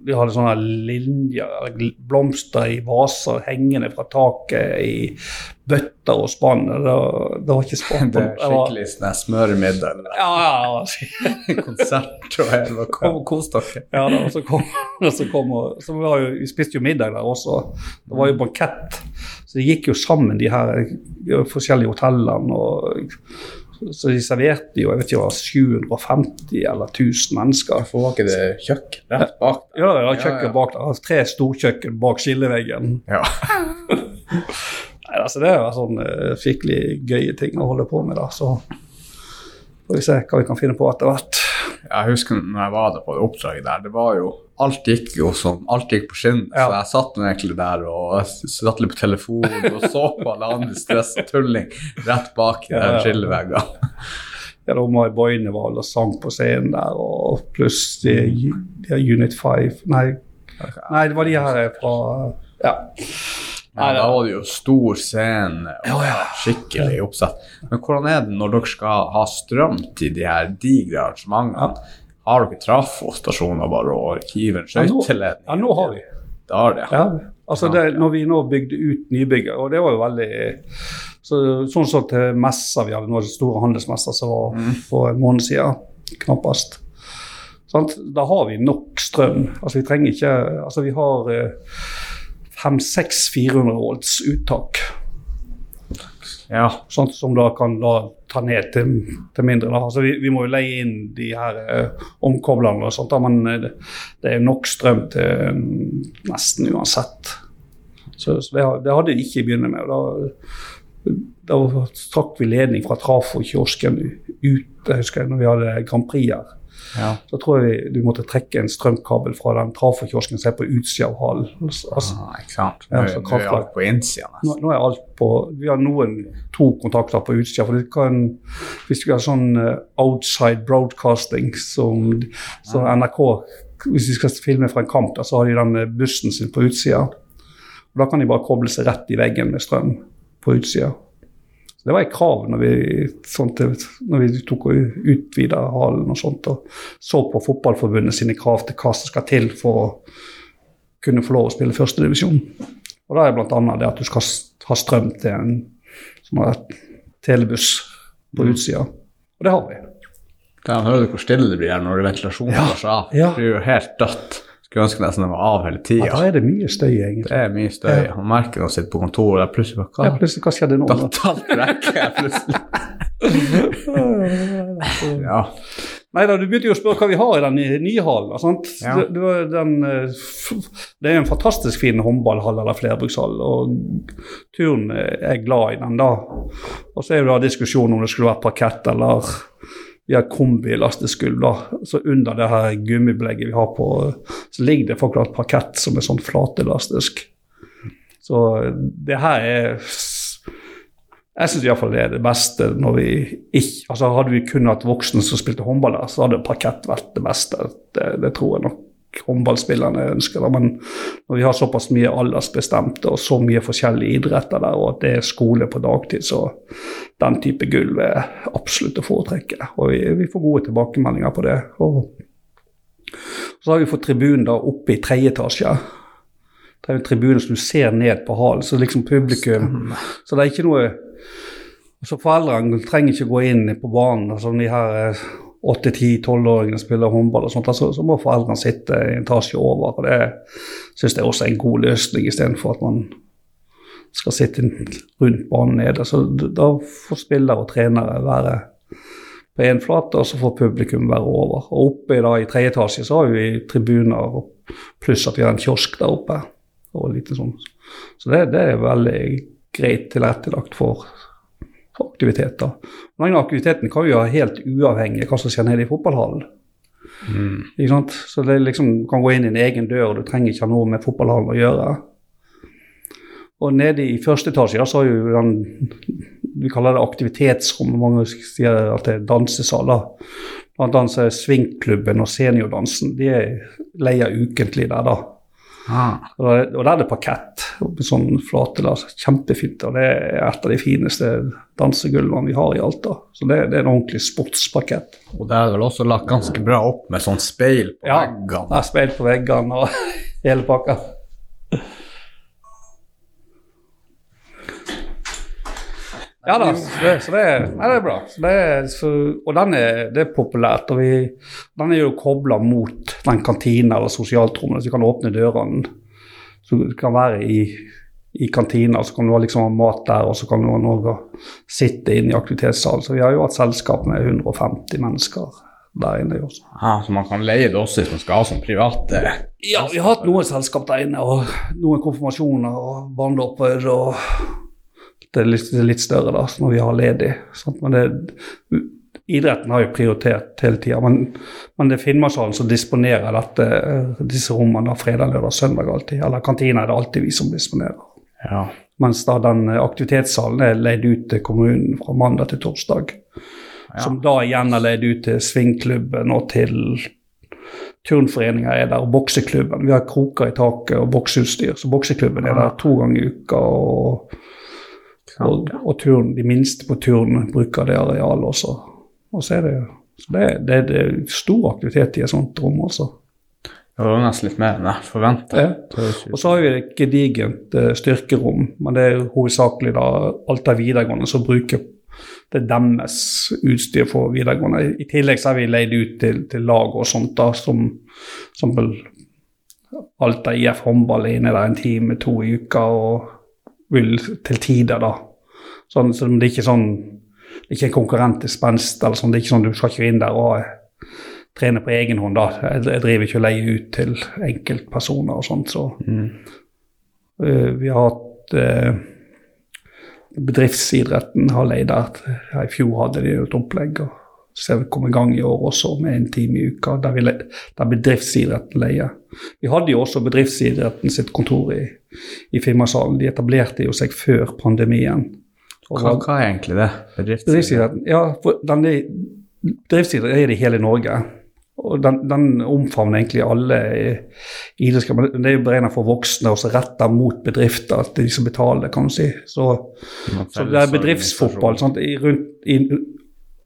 Speaker 2: De hadde sånne linjer, blomster i vaser hengende fra taket i bøtter og spann. Det, det var ikke spann.
Speaker 1: det er
Speaker 2: Det var-
Speaker 1: skikkelig sånn her smøremiddel.
Speaker 2: Ja, ja, ja.
Speaker 1: Konsert og hele Kom og kos dere.
Speaker 2: Ja, da, og så kom, og så kom og, så vi, jo, Vi spiste jo middag der også. Det var jo bankett. Så det gikk jo sammen, de her forskjellige hotellene. og så de serverte jo jeg vet ikke, 750 eller 1000 mennesker.
Speaker 1: Hvorfor var ikke det kjøkken rett bak?
Speaker 2: Ja,
Speaker 1: Ja,
Speaker 2: kjøkken
Speaker 1: ja.
Speaker 2: bak der. Tre storkjøkken bak skilleveggen.
Speaker 1: Ja.
Speaker 2: Nei, altså Det var sånne eh, skikkelig gøye ting å holde på med. da, Så får vi se hva vi kan finne på etter hvert.
Speaker 1: Jeg husker når jeg var der på det oppdraget der, det var jo Alt gikk jo som Alt gikk på skinn.
Speaker 2: Ja.
Speaker 1: Så jeg satt egentlig der og satt litt på telefonen og så på alle andre stress og tulling rett bak
Speaker 2: Ja,
Speaker 1: den
Speaker 2: ja.
Speaker 1: skilleveggene.
Speaker 2: Ja, da var Boine var og sang på scenen der, og pluss de, de Unit 5 Nei, Nei, det var de her fra Ja.
Speaker 1: Ja, da var det jo stor scene og skikkelig oppsett. Men hvordan er det når dere skal ha strøm til de her digre arrangementene? Har dere trafostasjoner bare og hiver en skøyteledning?
Speaker 2: ja, nå har vi.
Speaker 1: Det har det, ja.
Speaker 2: Ja, altså det, når vi nå bygde ut nybygget, og det var jo veldig så, Sånn som til messer vi hadde nå, store handelsmesser som var for en måned siden, knappest. Sånn, Da har vi nok strøm. Altså vi trenger ikke Altså vi har eh, 500-600-400 volts uttak.
Speaker 1: ja.
Speaker 2: Sånn, som da kan da ta ned til, til mindre. Altså, vi, vi må jo leie inn de her eh, omkoblerne, og sånt, da, men eh, det, det er nok strøm til mm, nesten uansett. Så, så det, det hadde vi ikke i begynnelsen med. Da, da trakk vi ledning fra trafo-kiosken ut jeg husker jeg, når vi hadde Grand Prix her.
Speaker 1: Ja.
Speaker 2: Så tror jeg vi, vi måtte trekke en strømkabel fra den trafokiosken som er på utsida av hallen. Altså,
Speaker 1: Ah, ikke sant. Nå,
Speaker 2: ja,
Speaker 1: nå er alt på innsida
Speaker 2: nå,
Speaker 1: nesten.
Speaker 2: nå er alt på Vi har noen to kontakter på utsida. For det kan, hvis vi har sånn eh, outside broadcasting som, som NRK Hvis de skal filme fra en kamp, da, så har de den eh, bussen sin på utsida. Og Da kan de bare koble seg rett i veggen med strøm på utsida. Så Det var et krav når vi, sånt, når vi tok og utvida hallen og sånt, og så på Fotballforbundet sine krav til hva som skal til for å kunne få lov å spille førstedivisjon. Og da er bl.a. det at du skal ha strøm til en som har telebuss på utsida. Og det har vi.
Speaker 1: Da hører du hvor stille det blir her når ventilasjonen
Speaker 2: Ja.
Speaker 1: går seg av.
Speaker 2: Ja.
Speaker 1: Det blir jo helt dødt. Skulle ønske nesten den var av hele
Speaker 2: Ja,
Speaker 1: tida.
Speaker 2: da er det mye støy, egentlig.
Speaker 1: Det er mye støy. Man merker når man sitter på kontoret, og plutselig bare
Speaker 2: Ja, plutselig, hva skjedde nå? da?
Speaker 1: Datt her plutselig. Ja.
Speaker 2: Nei da, du begynte jo å spørre hva vi har i den nye- nye hallen. Sant?
Speaker 1: Ja.
Speaker 2: Det, det, var den, eh, det er en fantastisk fin håndballhall eller flerbrukshall, og turen er glad i den da. Og så er det da diskusjon om det skulle vært parkett eller vi har kombilasteskulv. da, Så under det her gummibelegget vi har på, så ligger det forklart parkett som er sånn flatelastisk. Så det her er jeg syns iallfall det er det beste når vi ikke altså Hadde vi kun hatt voksne som spilte håndball der, så hadde parkett vært det beste. Det, det tror jeg nok håndballspillerne ønsker. Da. Men når vi har såpass mye aldersbestemte og så mye forskjellige idretter der, og at det er skole på dagtid, så den type gulv er absolutt å foretrekke. Og vi, vi får gode tilbakemeldinger på det. Og så har vi fått tribunen da oppe i tredje etasje. Det er en tribune som du ser ned på hallen, så liksom publikum Så det er ikke noe Så foreldrene trenger ikke gå inn på banen. altså de her 8-10-12-åringene spiller håndball og sånt, altså, så må foreldrene sitte en etasje over. og Det syns jeg også er en god løsning, istedenfor at man skal sitte rundt banen nede. Så da får spillere og trenere være på én flate, og så får publikum være over. Og oppe da, i tredje etasje så har vi tribuner, pluss at vi har en kiosk der oppe. og litt sånn. Så det, det er veldig greit tilrettelagt for, aktiviteter. Den aktiviteten kan vi ha helt uavhengig av hva som skjer nede i fotballhallen. Ikke sant? Så det liksom kan gå inn i en egen dør, og du trenger ikke ha noe med fotballhallen å gjøre. Og nede i første etasje så har jo den Vi kaller det aktivitetsrom. Mange sier at det er dansesaler. Blant annet så er Svingklubben og Seniordansen de er leier ukentlig der, da.
Speaker 1: Ah.
Speaker 2: Og der- er det parkett. med Sånn flate, da. Kjempefint. Og det er et av de fineste dansegulvene vi har i Alta. Så det, det er en ordentlig sportsparkett.
Speaker 1: Og det er vel også lagt ganske bra opp med sånn speil på
Speaker 2: Ja.
Speaker 1: veggene.
Speaker 2: Er speil på veggene og hele pakka. Ja da, så det, så det, nei, det er bra. Så det er, så, og den er, det er populært. og vi, Den er jo kobla mot den kantina eller sosialtrommet, så vi kan åpne dørene. Så du kan være i, i kantina, så kan du liksom ha mat der, og så kan du ha noe sitte inne i aktivitetssalen. Så vi har jo hatt selskap med 150 mennesker der inne også.
Speaker 1: Ah, så man kan leie det også hvis man skal ha som private
Speaker 2: Ja, vi har hatt noen selskap der inne, og noen konfirmasjoner og barnedåper. og Det er litt, litt større da, når vi har ledig. Sant? Men det, idretten har jo prioritert hele tida. Men, men det er Finnmarkshallen som disponerer dette, disse rommene da, fredag, lørdag, søndag alltid. Eller kantina er det alltid vi som disponerer.
Speaker 1: Ja.
Speaker 2: Mens da den aktivitetssalen er leid ut til kommunen fra mandag til torsdag.
Speaker 1: Ja.
Speaker 2: Som da igjen er leid ut til svingklubben og til turnforeninger er der, og bokseklubben. Vi har kroker i taket og bokseutstyr, så bokseklubben er der to ganger i uka. og og, og turn, de minste på turn bruker det arealet også. Og så er det, så det, det, det er stor aktivitet i et sånt rom også.
Speaker 1: Det var nesten litt mer enn jeg forventa.
Speaker 2: Ja. Og så har vi et gedigent uh, styrkerom, men det er hovedsakelig da Alta videregående som bruker det er deres utstyr for videregående. I tillegg så har vi leid ut til, til lag og sånt, da, som f.eks. Alta IF håndball er inne der en time, to i uka, og vil til tider, da. Sånn, så det er ikke sånn det er ikke en konkurrent til spenst, eller sånn, det er ikke sånn du skal ikke inn der og trene på egen hånd. da. Jeg, jeg driver ikke og leier ut til enkeltpersoner og sånt, så
Speaker 1: Mm.
Speaker 2: uh, vi har hatt uh, Bedriftsidretten har leid der. I fjor hadde de et opplegg. og så vi kom i gang i år også med en time i uka, der, vi, der bedriftsidretten leier. Vi hadde jo også bedriftsidretten sitt kontor i, i Finnmarkshallen. De etablerte jo seg før pandemien.
Speaker 1: Hva, hva er egentlig det?
Speaker 2: Bedriftsidretten, ja, for den er, bedriftsidrett er det i hele Norge. Og den, den omfavner egentlig alle idrettskamper. Det er jo beregna for voksne og retta mot bedrifter, at de som betaler, kan du si. Så, så det er bedriftsfotball. I, rundt, i,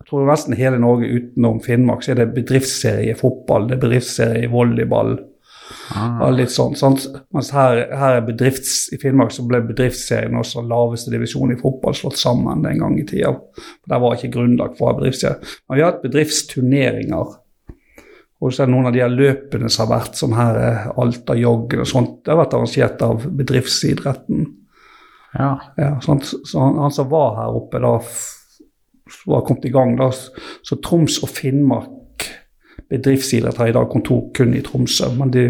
Speaker 2: tror nesten hele Norge utenom Finnmark så er det bedriftsserie i fotball, det er bedriftsserie i volleyball.
Speaker 1: Ah,
Speaker 2: og litt sånn, sant? Mens her, her er bedrifts, i Finnmark så ble bedriftsserien også laveste divisjon i fotball slått sammen den gang i tida. Der var ikke grunnlag for å ha bedriftsserie. Men vi har hatt bedriftsturneringer. Og så er det noen av de her løpene som har vært, som her er Alta joggen og sånt, det har vært arrangert av bedriftsidretten.
Speaker 1: ja.
Speaker 2: Ja, sant? Så han, han som var her oppe da, var kommet i gang da, så Troms og Finnmark bedriftsidrett har i dag kontor kun i Tromsø, men de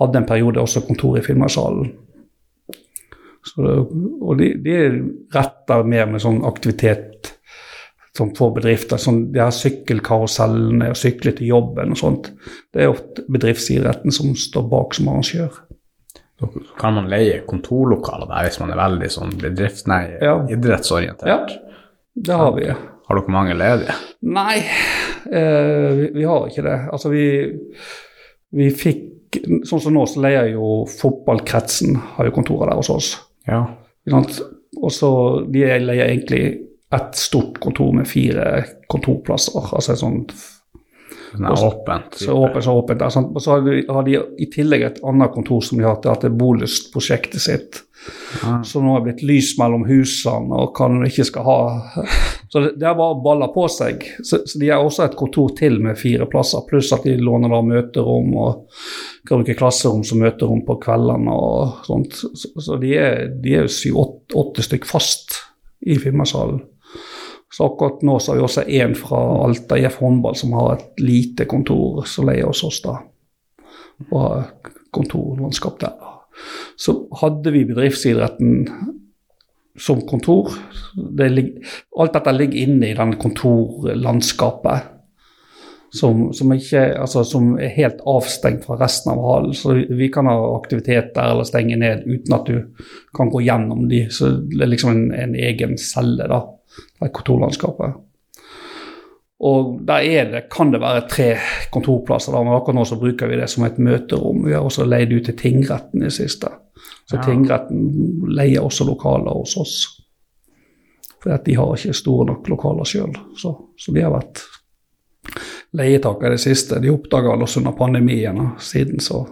Speaker 2: hadde en periode også kontor i Finnmarkshallen. Så, og de, de retter mer med sånn aktivitet som får bedrifter. Sånn, de her sykkelkarusellene og sykle til jobben og sånt. Det er ofte bedriftsidretten som står bak som arrangør.
Speaker 1: Så kan man leie kontorlokaler der hvis man er veldig sånn bedrift, Nei,
Speaker 2: Ja.
Speaker 1: idrettsorientert.
Speaker 2: Ja, det har vi.
Speaker 1: Har dere mange ledige?
Speaker 2: Nei, eh, vi, vi har ikke det. Altså, vi, vi fikk Sånn som nå, så leier jo fotballkretsen har jo kontorer der hos oss.
Speaker 1: Ja.
Speaker 2: Og så De leier egentlig ett stort kontor med fire kontorplasser. altså et sånt
Speaker 1: Sånn åpent.
Speaker 2: så åpent, så åpent Og så har de, har de i tillegg et annet kontor som de har til at det er Bolyst-prosjektet sitt.
Speaker 1: Ah.
Speaker 2: Så nå er det blitt lys mellom husene og hva du ikke skal ha. Så det, det er bare baller på seg. Så, så de har også et kontor til med fire plasser, pluss at de låner da møterom og kan bruke klasserom som møterom på kveldene og sånt. Så, så de er, jo syv-åtte stykk fast i Finnmarkshallen. Så akkurat nå så har vi også en fra Alta IF håndball som har et lite kontor som leier hos oss, da. Og har kontorlandskap der. Så hadde vi bedriftsidretten som kontor. Det alt dette ligger inne i den kontorlandskapet. Som, som, ikke, altså, som er helt avstengt fra resten av hallen. Så vi kan ha aktivitet der eller stenge ned uten at du kan gå gjennom de. Så det er liksom en, en egen celle, da, det kontorlandskapet. Og der er det, kan det være tre kontorplasser, da, men akkurat nå så bruker vi det som et møterom. Vi har også leid ut til tingretten i siste. Så
Speaker 1: Ja.
Speaker 2: tingretten leier også lokaler hos oss. For de har ikke store nok lokaler sjøl. Så, så de har vært leietakere i det siste. De oppdaga oss under pandemien, og siden så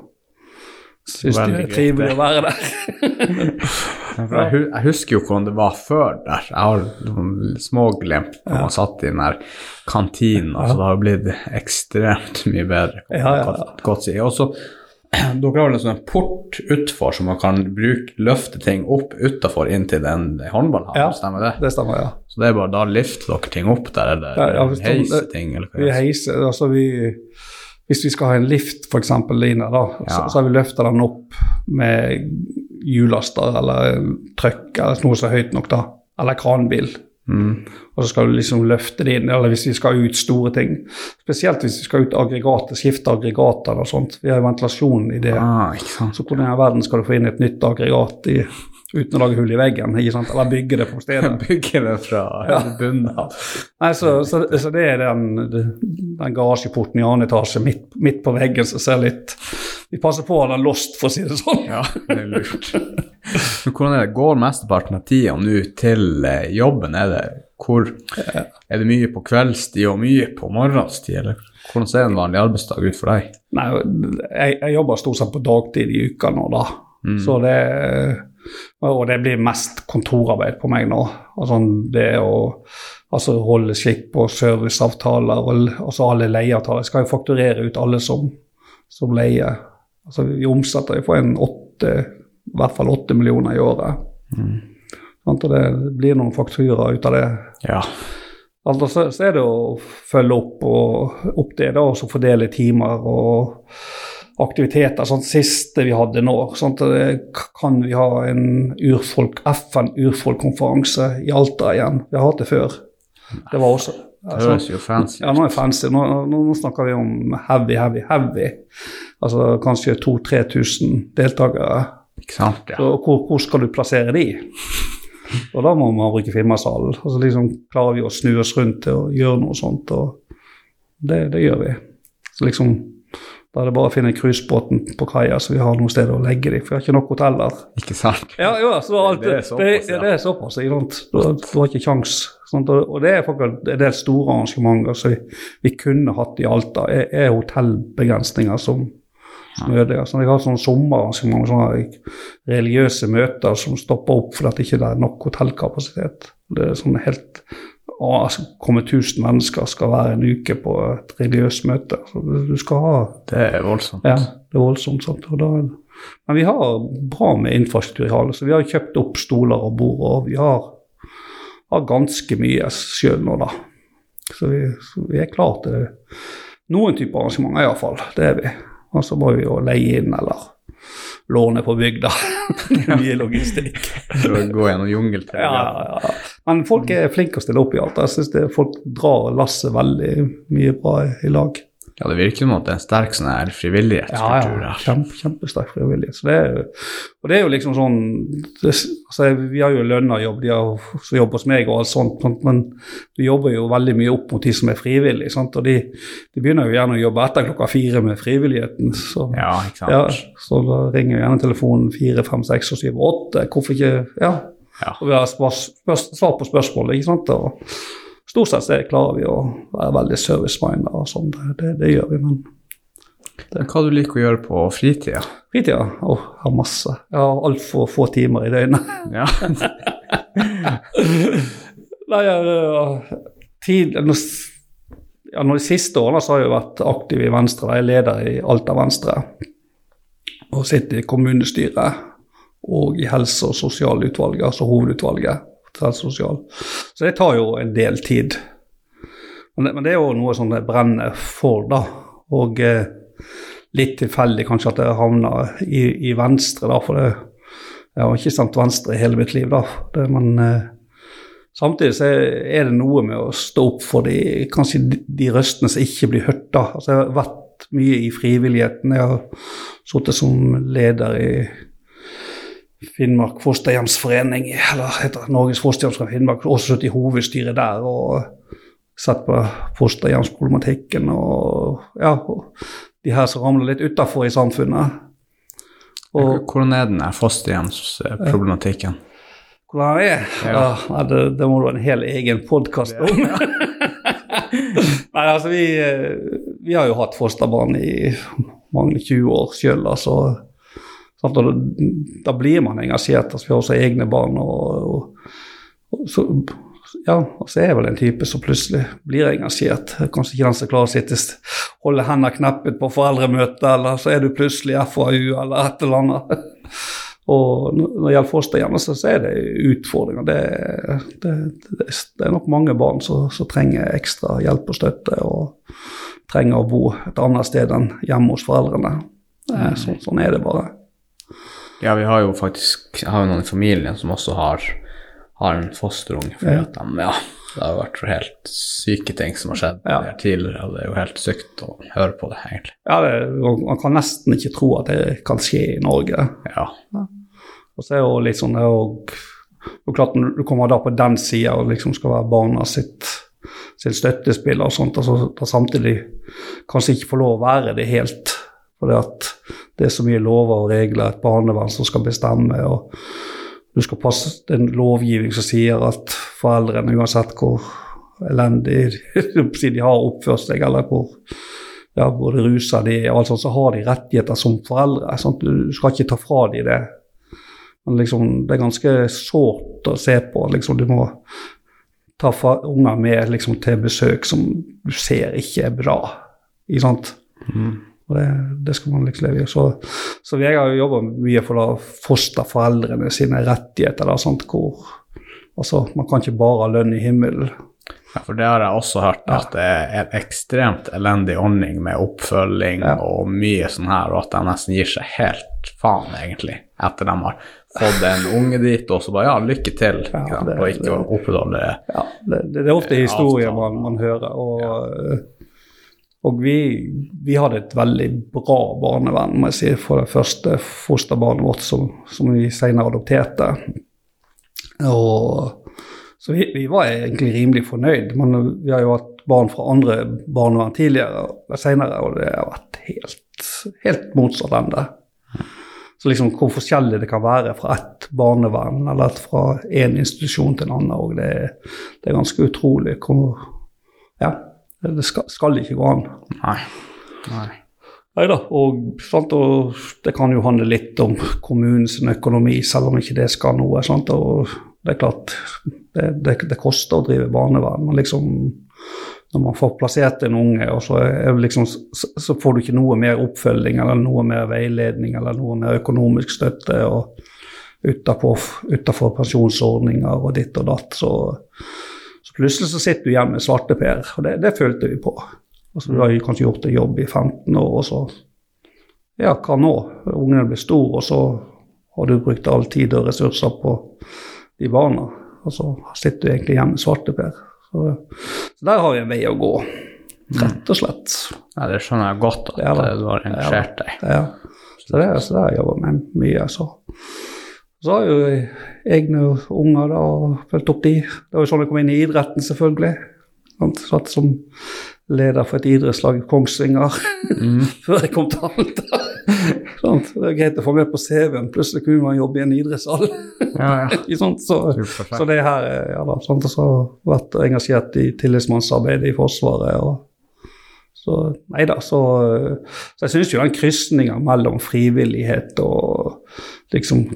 Speaker 2: syns de det er trivelig å være der.
Speaker 1: Jeg, jeg husker jo hvordan det var før der. Jeg har noen småglimt når man satt i den der kantinen. Altså, det har blitt ekstremt mye bedre.
Speaker 2: Ja, ja, ja.
Speaker 1: godt- si. Og så, dere har vel en sånn port utfor som man kan bruke, løfte ting opp utafor inntil en den håndballhallen,
Speaker 2: Ja.
Speaker 1: stemmer det?
Speaker 2: Det stemmer, ja.
Speaker 1: Så det er bare da lifter dere ting opp der, eller
Speaker 2: Ja, ja,
Speaker 1: heiser ting, eller hva
Speaker 2: Vi
Speaker 1: er?
Speaker 2: heiser, altså vi, hvis vi skal ha en lift f.eks. Line, da, så, så har vi løfta den opp med hjullaster eller trøkk eller noe som er høyt nok, da. Eller kranbil.
Speaker 1: Mm.
Speaker 2: Og så skal du liksom løfte det inn, eller hvis vi skal ut store ting. Spesielt hvis vi skal ut aggregater, skifte aggregater og sånt. Vi har jo ventilasjon i det.
Speaker 1: Ah.
Speaker 2: Så hvordan i all verden skal du få inn et nytt aggregat i uten å lage hull i veggen, ikke sant? eller bygge det på stedet.
Speaker 1: bygge det fra
Speaker 2: Ja.
Speaker 1: bunnen av.
Speaker 2: Nei, så, så, så det er den, den garasjeporten i annen etasje midt, midt på veggen som ser litt Vi passer på å ha den lost, for å si det sånn.
Speaker 1: Ja, det er lurt. Men hvordan er det? Går mesteparten av tida nå til eh, jobben? Er det, hvor, er det mye på kveldstid og mye på morgenstid, eller hvordan ser en vanlig arbeidsdag ut for deg?
Speaker 2: Nei, jeg, jeg jobber stort sett på dagtid i uka nå, da. Så det Og det blir mest kontorarbeid på meg nå. Altså det å altså holde skikk på serviceavtaler og altså alle leieavtaler. Jeg skal jo fakturere ut alle som, som leier. Altså vi omsetter jo for en åtte, i hvert fall åtte millioner i året. Sant, og det blir noen fakturer ut av det.
Speaker 1: Ja.
Speaker 2: Altså, så, så er det å følge opp, og, opp det, da, og så fordele timer og aktiviteter. Sånn, siste vi hadde nå, sånn, det kan vi ha en urfolk, FN-urfolkkonferanse i Alta igjen. Vi har hatt det før. Det var også
Speaker 1: Det høres jo fancy
Speaker 2: ja, nå er fancy. Nå, nå, nå snakker vi om heavy, heavy, heavy. Altså kanskje 2000-3000 deltakere.
Speaker 1: Ikke sant? Ja.
Speaker 2: Så hvor, hvor skal du plassere de? Og da må man bruke Finnmarkshallen. Og så liksom klarer vi å snu oss rundt til å gjøre noe sånt, og det, det gjør vi. Så liksom, da er det bare å finne cruisebåten på kaia, så vi har noe sted å legge dem. For vi har ikke nok hoteller.
Speaker 1: Ikke sant?
Speaker 2: Ja, ja, så alt,
Speaker 1: Det
Speaker 2: det,
Speaker 1: er såpass,
Speaker 2: det,
Speaker 1: ja.
Speaker 2: det er såpass. Ikke sant? Du, har- du har ikke kjangs. Og, det er faktisk en del store arrangementer som vi, vi kunne hatt i Alta. Er, er hotellbegrensninger som, som ødelegger. Så vi har sånne sommerarrangementer, sånne religiøse møter som stopper opp fordi det ikke er nok hotellkapasitet. Det er sånn helt komme 1000 mennesker skal være en uke på et religiøst møte. Så du, skal ha
Speaker 1: Det er voldsomt.
Speaker 2: ja, det er voldsomt. Sant? Og da, men vi har bra med infrastruktur i hallen, så vi har kjøpt opp stoler og bord, og vi har, har ganske mye sjøl nå, da. Så vi, så vi er klare til noen typer arrangementer, iallfall. Det er vi. Og så må vi jo leie inn eller låne på bygda. mye logistikk.
Speaker 1: Gå gjennom jungeltreet.
Speaker 2: Ja, ja. Men folk er flinke å stille opp i alt. Jeg synes folk drar lasset veldig mye bra i lag.
Speaker 1: Ja, det virker som at det er en sterk sånn her frivillighetskultur
Speaker 2: Ja, ja. Kjempe, kjempesterk frivillighet. Så det er, og det er jo liksom sånn det, altså, Vi har jo lønna jobb, de har, som jobber hos meg og alt sånt, men, vi jobber jo veldig mye opp mot de som er frivillige. Sant? Og de, de begynner jo gjerne å jobbe etter klokka fire med frivilligheten. Så,
Speaker 1: Ja, ikke sant?
Speaker 2: ja, så da ringer jo gjerne telefonen fire, fem, seks og syv åtte. Hvorfor ikke Ja.
Speaker 1: Ja.
Speaker 2: Og vi har svar, svar på spørsmål, ikke sant. Og stort sett klarer vi å være veldig service-minded og sånn. Det, det, gjør vi, men
Speaker 1: det. hva du liker å gjøre på fritida?
Speaker 2: Fritida? Å, oh, har masse. Jeg har altfor få timer i døgnet.
Speaker 1: Ja.
Speaker 2: Nei, jeg, øh, tid, ja, De siste årene så har jeg vært aktiv i Venstre. Jeg er leder i Alta Venstre. Og sitter i kommunestyret og i helse- og sosialutvalget, altså hovedutvalget. Til sosial. Så det tar jo en del tid. Men det, men det er jo noe som jeg brenner for, da. Og eh, litt tilfeldig kanskje at jeg havna i, i Venstre, da. For det, jeg har ikke stemt Venstre i hele mitt liv, da. Det, men eh, samtidig så er det noe med å stå opp for de, kanskje de, de røstene som ikke blir hørt, da. Altså, jeg har vært mye i frivilligheten. Jeg har sittet som leder i Finnmark fosterhjemsforening, eller heter det Norges fosterhjemsforening Finnmark, også sittet i hovedstyret der og sett på fosterhjemsproblematikken og ja, de her som ramler litt utafor i samfunnet. Og
Speaker 1: Hvordan er den her fosterhjemsproblematikken?
Speaker 2: hvordan den er?
Speaker 1: Ja.
Speaker 2: Ja. det, det må du ha en hel egen podkast om. nei, altså vi, eh, vi har jo hatt fosterbarn i mange 20 år sjøl, altså. Da, da blir man engasjert. Altså, vi har også egne barn. og, og, og så, ja, og så er jeg vel en type som plutselig blir engasjert. Kanskje ikke den som klarer å sitte holde hendene kneppet på foreldremøte, eller så er du plutselig FAU eller et eller annet. Og når det gjelder fosterhjem, så er det utfordringer. Det, det, det, det er nok mange barn som, som trenger ekstra hjelp og støtte, og trenger å bo et annet sted enn hjemme hos foreldrene. Eh, Så, sånn er det bare.
Speaker 1: Ja, vi har jo faktisk har jo noen i familien som også har, har en fosterunge. Fordi
Speaker 2: Ja.
Speaker 1: at de, ja, det har vært helt syke ting som har skjedd
Speaker 2: Ja.
Speaker 1: tidligere, og det er jo helt sykt å høre på det, egentlig.
Speaker 2: Ja, det, man kan nesten ikke tro at det kan skje i Norge.
Speaker 1: Ja.
Speaker 2: Og så er det jo litt sånn jo, er klart Når du kommer da på den sida og liksom skal være barna sitt, sitt støttespiller og sånt, altså da samtidig kanskje ikke får lov å være det helt. For det at det er så mye lover og regler, et barnevern som skal bestemme. og du skal passe en lovgivning som sier at foreldrene, uansett hvor elendig de har oppført seg, eller hvor ja, både rusa de og alt så har de rettigheter som foreldre. Sant? Du skal ikke ta fra de det. Men liksom, det er ganske sårt å se på. Liksom, du må ta unger med liksom, til besøk som du ser ikke er bra. Ikke sant? Mm. Og det, det, skal man liksom leve i. Så, så jeg har jo jobba mye for å fosterforeldrene sine rettigheter. Da, sant? Hvor, altså, man kan ikke bare ha lønn i himmelen.
Speaker 1: Ja, for det har jeg også hørt, at det er en ekstremt elendig ordning med oppfølging ja. og mye sånn her, og at de nesten gir seg helt faen, egentlig, etter de har fått en unge dit, og så bare ja, lykke til, ja, det, og ikke opprettholde det.
Speaker 2: Ja, det, det, er ofte historier man, man, hører. og... Og vi, vi, hadde et veldig bra barnevern må jeg si, for det første fosterbarnet vårt som, som vi senere adopterte. Og, så vi, vi, var egentlig rimelig fornøyd. Men vi har jo hatt barn fra andre barnevern tidligere og senere, og det har vært helt, helt motsatt ende. Så liksom hvor forskjellig det kan være fra ett barnevern eller fra én institusjon til en annen, og det, det er ganske utrolig hvor Ja. Det skal, skal ikke gå an.
Speaker 1: Nei. Nei.
Speaker 2: Neida, og, sant, og det kan jo handle litt om kommunens økonomi, selv om ikke det skal noe. Sant, og det er klart, det, det, det koster å drive barnevern. men liksom når man får plassert en unge, og så, liksom, så, får du ikke noe mer oppfølging eller noe mer veiledning eller noe mer økonomisk støtte og utenfor pensjonsordninger og ditt og datt. Så, så plutselig så sitter du igjen med svarteper, og det, det følte vi på. Altså, du har kanskje gjort en jobb i 15 år, og så Ja, hva nå? Ungene blir store, og så har du brukt all tid og ressurser på de barna. Og så sitter du egentlig igjen med svarteper. Så, så der har vi en vei å gå, rett og slett.
Speaker 1: Ja, Det skjønner jeg godt at ja, du har engasjert deg.
Speaker 2: Ja, så det, så det har jeg jobba med mye. så så har jeg jo egne unger da, og fulgt opp de. Det var jo sånn jeg kom inn i idretten, selvfølgelig. Satt som leder for et idrettslag i Kongsvinger mm. før jeg kom til Alta. det er greit å få med på CV-en. Plutselig kunne man jobbe i en idrettshall. ja, ja. så, så, det her ja da, sånn, så har vært engasjert i tillitsmannsarbeidet i Forsvaret. og så nei da, så, så jeg syns jo den krysninga mellom frivillighet og liksom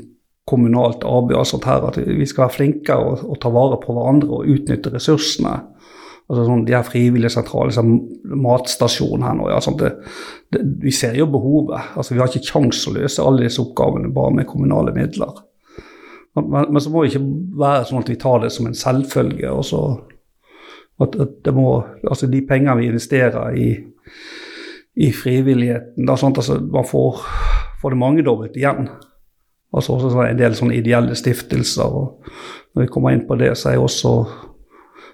Speaker 2: kommunalt arbeid sånt her, at vi skal være flinkere og, og ta vare på hverandre og utnytte ressursene. Altså sånn, De her frivillige sentrale, sånn, matstasjon her nå, ja, sånn, det, det, Vi ser jo behovet. altså Vi har ikke kjangs å løse alle disse oppgavene bare med kommunale midler. Men, men, så må det ikke være sånn at vi tar det som en selvfølge. og så at, at det må, altså De pengene vi investerer i, i frivilligheten, da, sånn, altså, man får, får det mangedobbelt igjen. Altså også en del sånne ideelle stiftelser. og Når vi kommer inn på det, så er jeg også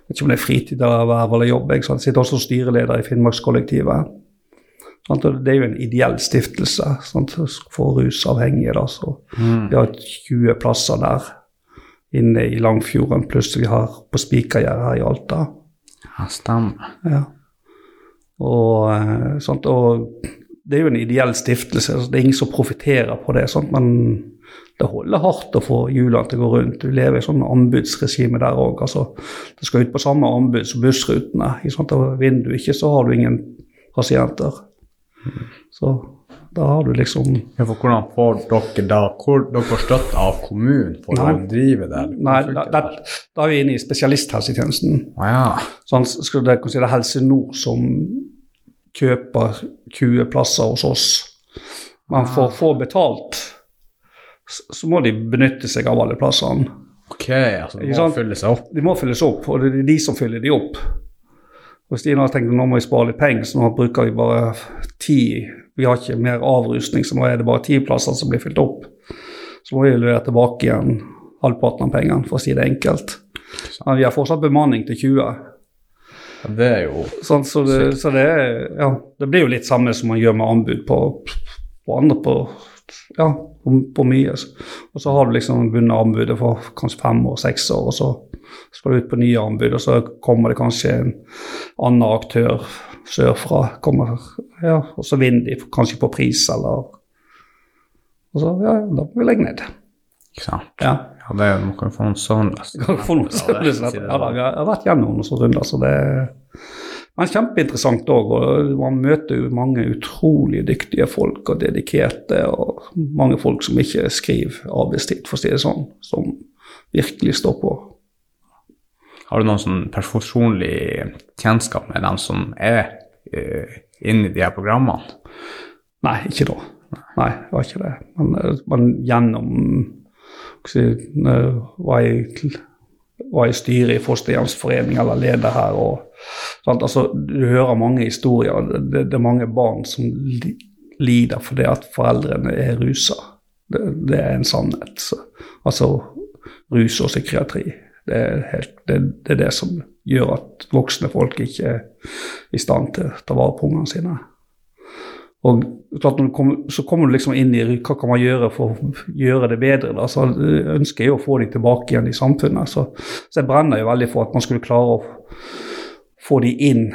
Speaker 2: jeg vet ikke om det er fritid eller verv eller jobb. Jeg, sitter også styreleder i Finnmarkskollektivet. Det er jo en ideell stiftelse sant? for rusavhengige. Da, så mm. Vi har 20 plasser der inne i Langfjorden, pluss vi har på Spikergjerdet her i Alta.
Speaker 1: Ja, stemmer.
Speaker 2: Ja. Og, eh, sånt, og det er jo en ideell stiftelse, så det er ingen som profitterer på det. Sånt, Men det holder hardt å få hjulene til å gå rundt. Du lever i sånn anbudsregime der òg. Altså, det skal ut på samme anbud som bussrutene. Og vinner du ikke, så har du ingen pasienter. Så da har du liksom
Speaker 1: ja, for Hvordan får dere da hvor dere får støtte av kommunen for nei, å drive det?
Speaker 2: Nei, da, da, da, er vi inne i spesialisthelsetjenesten.
Speaker 1: Ah, ja.
Speaker 2: Sånn, skulle det, det er Helse Nord som kjøper 20 plasser hos oss. Men for å få betalt så må de benytte seg av alle plassene.
Speaker 1: Ok, altså de må fylle seg opp?
Speaker 2: De må fylles opp, og det er de som fyller de opp. Og Stina har tenkt nå må vi spare litt penger, så nå bruker vi bare ti Vi har ikke mer avrustning, så nå er det bare ti plasser som blir fylt opp. Så må vi levere tilbake igjen halvparten av pengene, for å si det enkelt. Men vi har fortsatt bemanning til 20.
Speaker 1: Ja, det er jo
Speaker 2: sånn, så, det, så det, ja, det, blir jo litt samme som man gjør med anbud på, på andre på ja, på, på mye. Og så har du liksom vunnet anbudet for kanskje fem år, seks år, og så skal du ut på nye anbud, og så kommer det kanskje en annen aktør sørfra, kommer, ja, og så vinner de kanskje på pris, eller Og så, ja, da må vi legge ned.
Speaker 1: Ikke sant?
Speaker 2: Ja.
Speaker 1: Ja, det man kan få noen
Speaker 2: sånt. Ja, jeg har vært gjennom noen sånne runder, så det men kjempeinteressant òg. Og man møter jo mange utrolig dyktige folk og dedikerte, og mange folk som ikke skriver arbeidstid, for å si det sånn, som virkelig står på.
Speaker 1: Har du noen sånn personlig kjennskap med dem som er uh, inne i de her programmene?
Speaker 2: Nei, ikke da. Nei, det var ikke det. Men, men gjennom hva si, var jeg var i styret i fosterhjemsforening eller leder her. og Altså, du hører mange historier. Det, det, er mange barn som lider fordi at foreldrene er rusa. Det, det, er en sannhet. Så, altså rus og psykiatri. Det er, helt, det, det er det som gjør at voksne folk ikke er i stand til å ta vare på ungene sine. Og så kommer du liksom inn i hva kan man gjøre for å gjøre det bedre. Da. Så ønsker jeg å få dem tilbake igjen i samfunnet. Så, så jeg brenner jo veldig for at man skulle klare å få de inn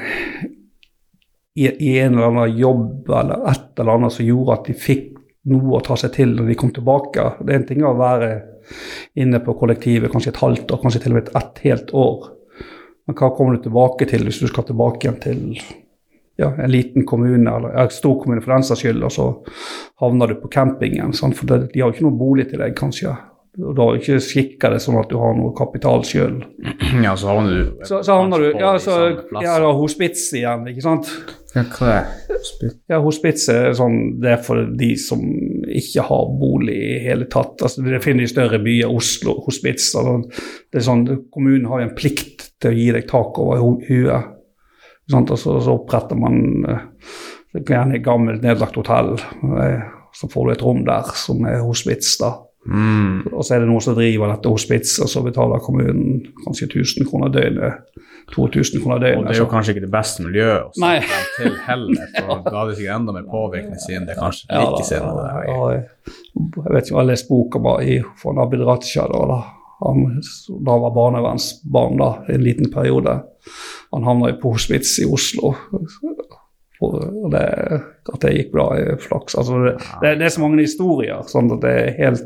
Speaker 2: i, i, en eller annen jobb eller et eller annet som gjorde at de fikk noe å ta seg til når de kom tilbake. Det er en ting å være inne på kollektivet kanskje et halvt år, kanskje til og med et helt år. Men hva kommer du tilbake til hvis du skal tilbake igjen til ja, en liten kommune, eller en stor kommune for den saks skyld, og så havner du på campingen? Sant? for de har jo ikke noen bolig til deg, kanskje. Og da ikke skikker det sånn at du har noe kapital sjøl.
Speaker 1: Ja, så havner du
Speaker 2: Så, så havner du Ja, så ja, da hospits igjen, ikke sant?
Speaker 1: Ja, hva er hospits?
Speaker 2: Ja, hospits er sånn Det er for de som ikke har bolig i hele tatt. Altså, det finner i større byer. Oslo, hospits. Altså, det er sånn, Kommunen har jo en plikt til å gi deg tak over huet. Og så, så oppretter man gjerne et gammelt, nedlagt hotell. Så får du et rom der som er hospits. da.
Speaker 1: Mm.
Speaker 2: Og så er det noen som driver dette hospits, og så betaler kommunen kanskje 1000 kroner døgnet. 2000 kroner døgnet.
Speaker 1: Og det er jo kanskje ikke det beste miljøet å sette til heller, for da er det sikkert enda mer påvirkning siden det er kanskje
Speaker 2: Ja, ja,
Speaker 1: der.
Speaker 2: jeg, jeg vet ikke, jeg har lest boka bare fra Abid Raja. Da, da. Han da var barnevernsbarn da, en liten periode. Han havna på hospits i Oslo. Det, at det gikk bra, flaks. Altså, det, det, det er så mange historier. sånn at det er helt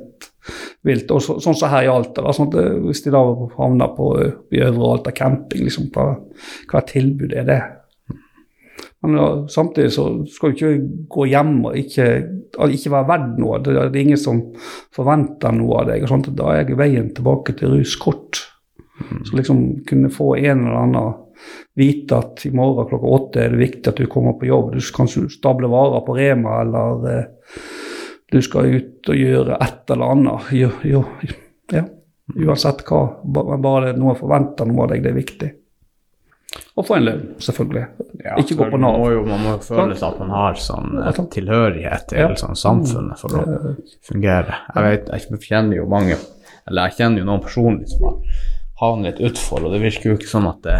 Speaker 2: vilt. Og så, sånn som her i Alta. Da, sånn at hvis de da havner på i Øvre Alta camping, liksom, hva, hva tilbud er det? Men ja, samtidig så skal du ikke gå hjem og ikke, ikke være verdt noe. Det, det er ingen som forventer noe av deg. og sånt. Da er veien tilbake til rus kort. Så liksom kunne få en eller annen vite at i morgen klokka åtte er det viktig at du kommer på jobb. Du kan stable varer på Rema, eller eh, du skal ut og gjøre et eller annet. Jo, jo, ja. Uansett hva. Bare, noen forventer noe av deg, det er viktig. Og få en lønn, selvfølgelig.
Speaker 1: Ja,
Speaker 2: ikke gå
Speaker 1: på
Speaker 2: på
Speaker 1: Man må jo man må føle at man har sånn eh, tilhørighet til
Speaker 2: Ja. Mm.
Speaker 1: sånn samfunnet for å fungere. Jeg vet, jeg kjenner jo mange, eller jeg kjenner jo noen personlig som har havnet litt utfor, og det virker jo ikke som at det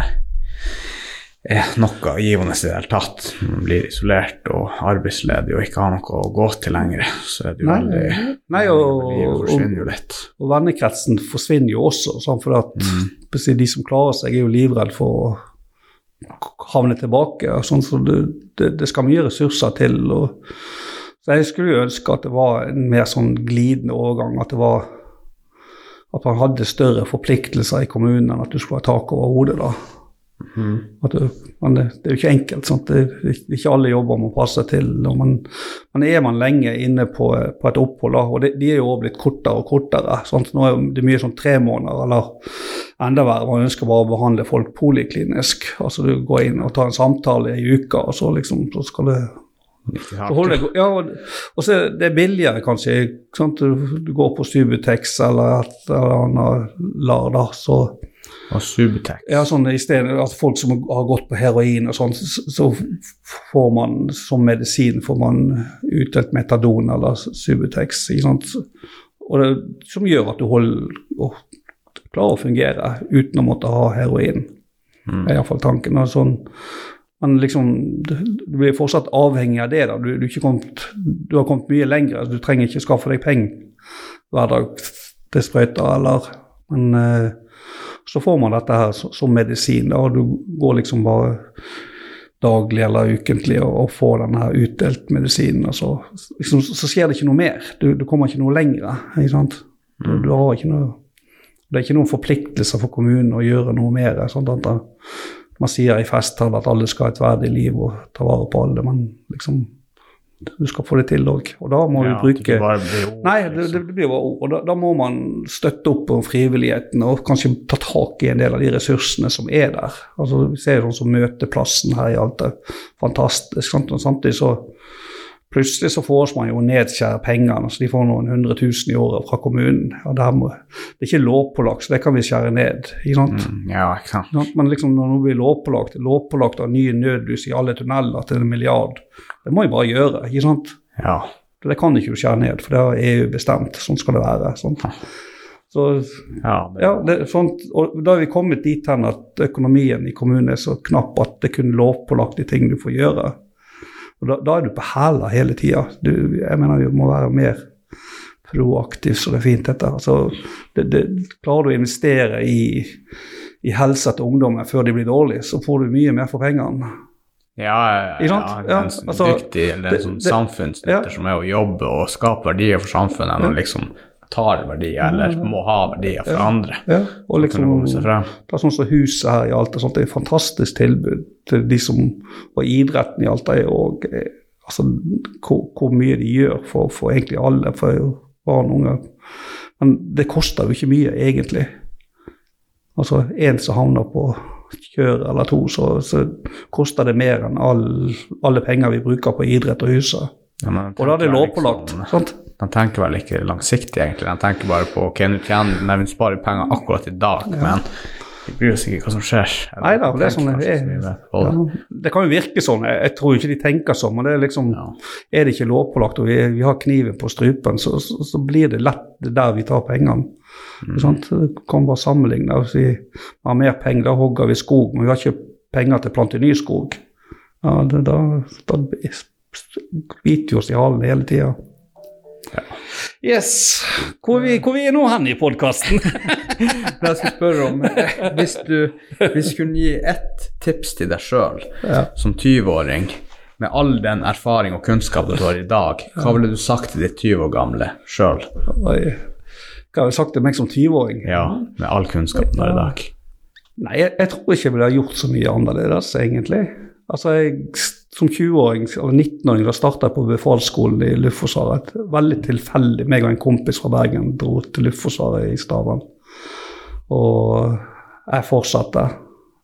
Speaker 1: er noe givende i det hele tatt. Man blir isolert og arbeidsledig og ikke har noe å gå til lenger, så er det jo
Speaker 2: Nei,
Speaker 1: veldig
Speaker 2: nei, og-
Speaker 1: Livet forsvinner jo litt.
Speaker 2: Og vennekretsen forsvinner jo også, sånn for at mm. de som klarer seg, er jo livredd for å havne tilbake. og Sånn, så det, det, det skal mye ressurser til. Og, så jeg skulle jo ønske at det var en mer sånn glidende overgang. At det var at man hadde større forpliktelser i kommunen enn at du skulle ha tak over hodet. da. At det, men det, det er jo ikke enkelt. Sant? Det, er ikke alle jobber man passer til. Man, men er man lenge inne på, på et opphold, og det, de er jo også blitt kortere og kortere. Sant? Nå er det mye sånn tre måneder, eller enda verre, man ønsker bare å behandle folk poliklinisk. Altså du går inn og tar en samtale i uka, og så liksom så skal det det, ja, og, så det er billigere, kanskje. Sant? Du, du går på Subutex eller et eller annet LAR, da, så
Speaker 1: Og Subutex.
Speaker 2: ja, sånn i stedet, at Folk som har gått på heroin og sånn, så, får man som medisin får man utdelt metadon eller Subutex. Det, som gjør at du holder, klarer å fungere uten å måtte ha heroin.
Speaker 1: Mm.
Speaker 2: er iallfall tanken. Og sånn, Men liksom, du, blir fortsatt avhengig av det. da. Du, du, kommet, du har kommet mye lenger. Du trenger ikke skaffe deg penger hver dag til sprøyter, eller Men eh, så får man dette her som, som medisin, da, og du går liksom bare daglig eller ukentlig og, og får denne her utdelt medisinen. Og så, liksom, så skjer det ikke noe mer. Du, du kommer ikke noe lenger. ikke sant? Du, du har ikke noe det er ikke noen forpliktelser for kommunen å gjøre noe mer. Sånn at man sier i festtaler at alle skal ha et verdig liv og ta vare på alle, men liksom du skal få det til òg. Og da må
Speaker 1: Ja,
Speaker 2: du bruke
Speaker 1: det blir ord,
Speaker 2: Nei, det,
Speaker 1: liksom.
Speaker 2: det blir bare ord. Og da, da må man støtte opp om frivilligheten og kanskje ta tak i en del av de ressursene som er der. Altså, Vi ser sånn som møteplassen her i Alta. Fantastisk. Sant? Og samtidig så Plutselig så får man jo nedskjære pengene, så de får noen hundre tusen i året fra kommunen. og det, må, det er ikke lovpålagt, så det kan vi skjære ned. ikke sant?
Speaker 1: Mm, ja, ikke sant.
Speaker 2: Sant? Men liksom når noe blir lovpålagt, lovpålagt av nye nødlys i alle tunneler til en milliard, det må vi bare gjøre. ikke sant?
Speaker 1: Ja.
Speaker 2: Det kan ikke du skjære ned, for det har EU bestemt. Sånn skal det være. Sant? Så
Speaker 1: Ja, det,
Speaker 2: ja, det, sånt, og Da er vi kommet dit hen at økonomien i kommunen er så knapp at det er kun lovpålagte ting du får gjøre. Og Da, da er du på hæla hele tida. Jeg mener du må være mer proaktiv, så det er fint, dette. Altså, det, det, klarer du å investere i, i helsa til ungdommen før de blir dårlige, så får du mye mer for pengene.
Speaker 1: ja, ja, ja,
Speaker 2: Ja, altså,
Speaker 1: dyktig eller en sånn samfunnsnytter som er å jobbe og skape verdier for samfunnet, enn liksom tar verdier eller må ha verdier for andre.
Speaker 2: Ja, og
Speaker 1: å kunne
Speaker 2: liksom. Det er sånn som huset her i Alta, sånt, det er et fantastisk tilbud til de som Og idretten i Alta er òg altså, hvor, hvor mye de gjør for, for egentlig alle, for barn og unge. Men det koster jo ikke mye, egentlig. Altså én som havner på kjør eller to, så, så koster det mer enn all, alle penger vi bruker på idrett og huset.
Speaker 1: Ja,
Speaker 2: Og da er det lovpålagt.
Speaker 1: liksom-
Speaker 2: sant?
Speaker 1: De tenker vel ikke langsiktig, egentlig. De tenker bare på ok, nå tjener vi sparer penger akkurat i dag, men de bryr seg ikke hva som skjer. Eller
Speaker 2: Nei da, det er sånn det. Ja, det kan jo virke sånn, jeg, jeg tror ikke de tenker sånn, men det er liksom
Speaker 1: Ja.
Speaker 2: Er det ikke lovpålagt og vi, vi har kniven på strupen, så, så, så blir det lett det der vi tar pengene.
Speaker 1: Mm.
Speaker 2: Sant? Kan bare sammenligne. Vi har mer penger, da hogger vi skog, men vi har ikke penger til å plante ny skog. Ja, det, da, da biter vi oss i halen hele tida. Yes. Hvor vi, hvor vi er nå hen i podkasten?
Speaker 1: Jeg skal spørre om, eh, hvis du, hvis du kunne gi ett tips til deg sjøl
Speaker 2: Ja.
Speaker 1: som 20-åring, med all den erfaring og kunnskap du har i dag, hva ville du sagt til ditt 20 år gamle sjøl?
Speaker 2: Hva har jeg sagt til meg som 20-åring?
Speaker 1: Ja, med all kunnskapen du har i dag.
Speaker 2: Nei, jeg, jeg tror ikke jeg ville ha gjort så mye annerledes, egentlig. Altså, jeg, Som 20-åring eller 19-åring da starta jeg på befalsskolen i Luftforsvaret. Veldig tilfeldig. meg og en kompis fra Bergen dro til Luftforsvaret i Stavern. Og jeg fortsatte.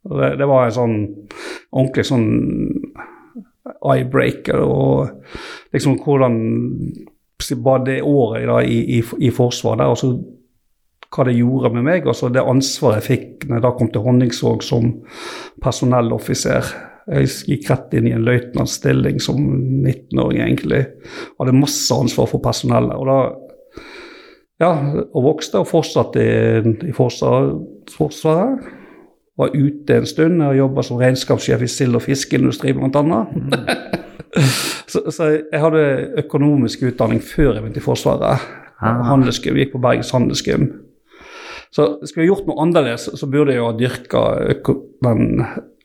Speaker 2: Det, det var en sånn ordentlig sånn eye-breaker. Og liksom hvordan Bare det året da, i, i, i Forsvaret der, og så hva det gjorde med meg. altså Det ansvaret jeg fikk når jeg da kom til Honningsvåg som personelloffiser. Jeg gikk rett inn i en løytnantstilling som 19-åring, egentlig. Hadde masse ansvar for personellet. Og da ja, og vokste og fortsatte i, i Forsvaret. Var ute en stund. og jobba som regnskapssjef i sild- og fiskeindustri, blant annet. så, så jeg hadde økonomisk utdanning før jeg begynte i Forsvaret.
Speaker 1: Ah.
Speaker 2: Handelsgym, gikk på Bergens Handelsgym. Så skulle jeg gjort noe annerledes, så burde jeg jo ha dyrka den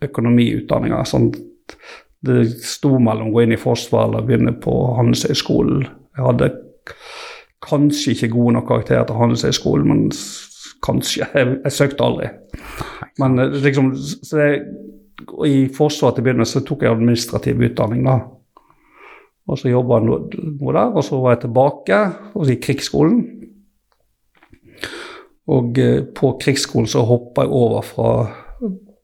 Speaker 2: økonomiutdanninga. Sånn, det sto mellom å gå inn i Forsvaret eller begynne på Handelshøyskolen. Jeg hadde kanskje ikke gode nok karakterer til Handelshøyskolen, men kanskje. Jeg, jeg søkte aldri. Men eh, liksom, så jeg, I Forsvaret til å begynne med så tok jeg administrativ utdanning. da. Og så jobba jeg noe, der, og så var jeg tilbake i krigsskolen. Og eh, på krigsskolen så hoppa jeg over fra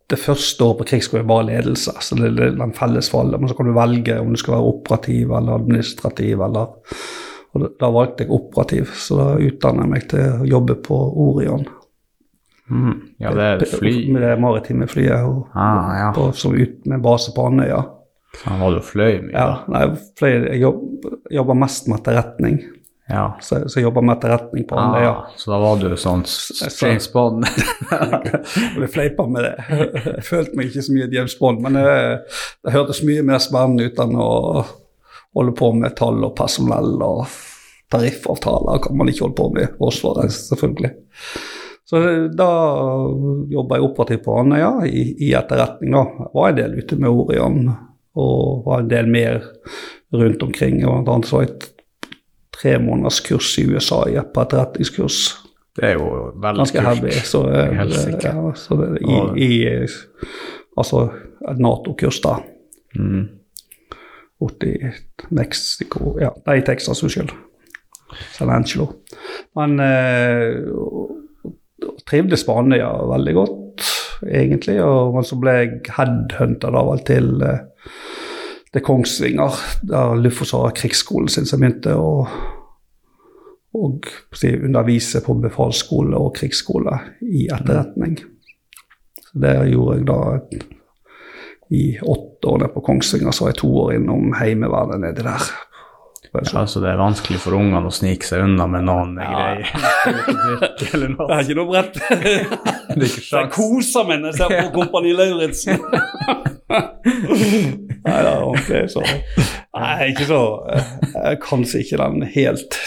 Speaker 2: det første året på krigsskolen er bare ledelse, så det er en felles for alle. Men så kan du velge om du skal være operativ eller administrativ eller Og da, valgte jeg operativ, så da utdannet jeg meg til å jobbe på Orion.
Speaker 1: Mm. Ja, det er fly.
Speaker 2: Med det maritime flyet og,
Speaker 1: Ah, ja.
Speaker 2: på, som ut, med base på Andøya.
Speaker 1: Han var jo fløy mye,
Speaker 2: Ja, nei, fløy, jeg jobb, jobber mest med etterretning.
Speaker 1: Ja.
Speaker 2: Så, så jeg jobba med etterretning på Andøya.
Speaker 1: Ah, så da var du sånn James Bond?
Speaker 2: Jeg fleipa med det. Jeg følte meg ikke så mye James Bond, men det, det hørtes mye mer spennende ut enn å holde på med tall og personell og tariffavtaler. kan man ikke holde på med i Forsvaret, selvfølgelig. Så da jobba jeg operativt på Andøya i, i etterretning. da. Jeg var en del ute med Orion og var en del mer rundt omkring. Blant annet så jeg tre måneders kurs i USA i på etterretningskurs.
Speaker 1: Det er jo veldig
Speaker 2: Ganske heavy. Så, eh, ja, så det, i, i Altså et Nato-kurs, da.
Speaker 1: Mm.
Speaker 2: Borti Mexico Ja, nei, Texas, unnskyld. San Angelo. Men eh, trivdes på Andøya veldig godt, egentlig. Og men så ble jeg headhunter da vel til eh, til Kongsvinger, der Luftforsvaret krigsskolen sin, som begynte å og, undervise på befalsskole og krigsskole i etterretning. Så Det gjorde jeg da i åtte år nede på Kongsvinger, så var jeg to år innom Heimevernet nedi der.
Speaker 1: Ja, så det er vanskelig for ungene å snike seg unna med noen greier.
Speaker 2: Det er ikke noe brett.
Speaker 1: Det er ikke
Speaker 2: Jeg koser meg når jeg ser på Kompani Lauritzen. Nei da, ordentlig så Nei, ikke så Kanskje ikke den helt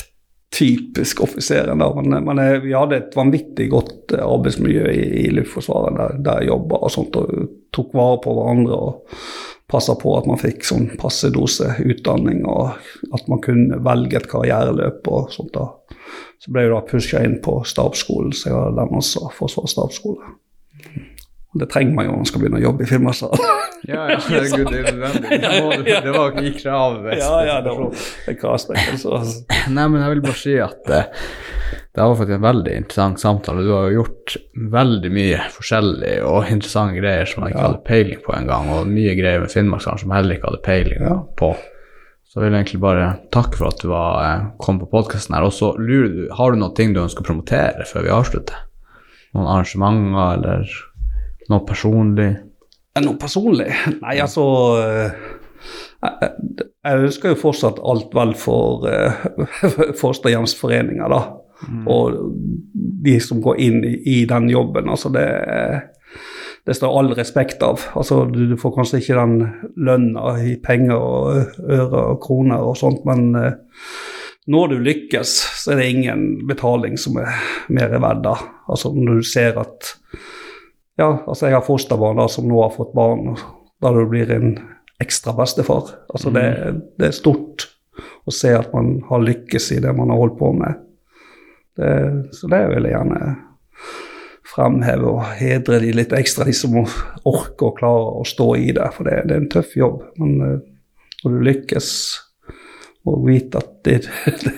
Speaker 2: typisk offiseren, da, men, men vi hadde et vanvittig godt eh, arbeidsmiljø i, i Luftforsvaret der, der jeg jobba og sånt, og tok vare på hverandre og passa på at man fikk sånn passe dose utdanning, og at man kunne velge et karriereløp og sånt. da. Så ble jeg da pusha inn på stabsskolen, så jeg har den også, Forsvarets stabsskole. Det trenger man jo når man skal begynne å jobbe i Finnmarksdalen.
Speaker 1: Ja, ja, herregud, det er nødvendig. Det Det var ikke i kravet.
Speaker 2: ja, ja, det var en kravspekk.
Speaker 1: Nei, men jeg vil bare si at eh, det var faktisk en veldig interessant samtale. Du har jo gjort veldig mye forskjellig og interessante greier som jeg ikke
Speaker 2: Ja.
Speaker 1: hadde peiling på engang, og mye greier med Finnmarkshallen som jeg heller ikke hadde peiling
Speaker 2: Ja.
Speaker 1: på. Så jeg vil egentlig bare takke for at du var, eh, kom på podkasten her. Og så lurer du, har du noen ting du ønsker å promotere før vi avslutter? Noen arrangementer eller noe personlig?
Speaker 2: noe personlig? Nei, altså eh, jeg, jeg ønsker jo fortsatt alt vel for uh, fosterhjemsforeninga, da. Og de som går inn i, i den jobben. Altså det, det står all respekt av. Altså du, du får kanskje ikke den lønna i penger og øre og kroner og sånt, men uh, når du lykkes, så er det ingen betaling som er mer verdt da. Altså når du ser at Ja, altså jeg har fosterbarn da som nå har fått barn, og da du blir en ekstra bestefar. Altså det, det er stort å se at man har lykkes i det man har holdt på med. Det, så det vil jeg gjerne fremheve og hedre de litt ekstra, de som orker og klarer å stå i det. For det, det er en tøff jobb. Men eh, når du lykkes og vite at det,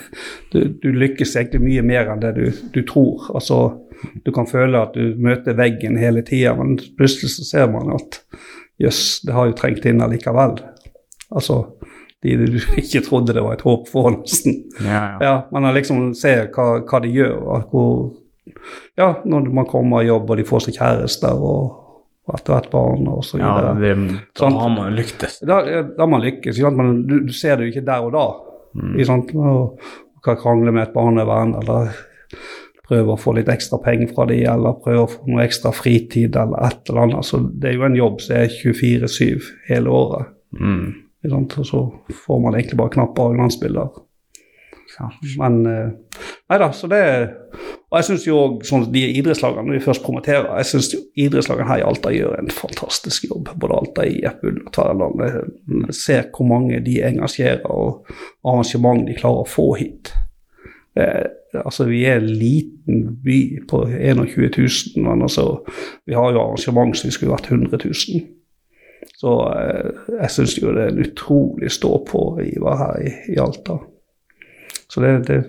Speaker 2: du, du lykkes egentlig mye mer enn det du, du tror. Altså, du kan føle at du møter veggen hele tida, men plutselig så ser man at jøss, det har jo trengt inn allikevel. Altså, de du ikke trodde det var et håp for, nesten.
Speaker 1: Ja, ja.
Speaker 2: Ja, man liksom ser hva, hva de gjør, og hvor Ja, når man kommer i jobb og de får seg kjærester og etter hvert barn og så
Speaker 1: ja
Speaker 2: videre.
Speaker 1: det, da har man lyktes.
Speaker 2: Da, da har man lykkes, men du, du ser det jo ikke der og da. Sant? Og, og kan krangle med et barnevern, eller prøve å få litt ekstra penger fra de, eller prøve å få noe ekstra fritid, eller et eller annet. Så det er jo en jobb som er 24-7 hele året.
Speaker 1: Mm.
Speaker 2: Og så får man egentlig bare knapper og glansbilder.
Speaker 1: Ja.
Speaker 2: Men eh, Nei da, så det Og jeg syns jo òg sånn de idrettslagene, når vi først promoterer, jeg syns idrettslagene her i Alta gjør en fantastisk jobb. Både Alta, IF, Ull og Tverland. Jeg ser hvor mange de engasjerer, og arrangement de klarer å få hit. Eh, altså, vi er en liten by på 21 000, men altså, vi har jo arrangement som vi skulle vært 100 000. Så eh, jeg syns jo det er en utrolig stå-på-iver her i, i Alta. Så det, det,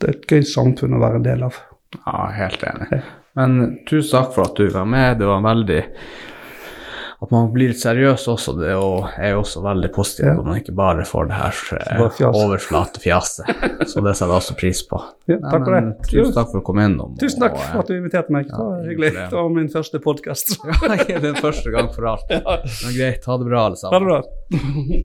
Speaker 2: det er et gøy samfunn å være en del av.
Speaker 1: Ja, helt enig. Men tusen takk for at du var med. Det var veldig At man blir litt seriøs også, det er jo- er jo også veldig positivt.
Speaker 2: Ja.
Speaker 1: At man ikke bare får det her overflatefjaset. Så det setter jeg også pris på.
Speaker 2: Ja,
Speaker 1: Nei,
Speaker 2: takk for
Speaker 1: men
Speaker 2: det.
Speaker 1: Tusen takk for å komme innom.
Speaker 2: Tusen takk
Speaker 1: og,
Speaker 2: for at du inviterte meg. Det var hyggelig. Det var min første podkast.
Speaker 1: Ja, det er første gang for alt. Men greit, ha det bra, alle
Speaker 2: Ha
Speaker 1: sammen.
Speaker 2: det bra.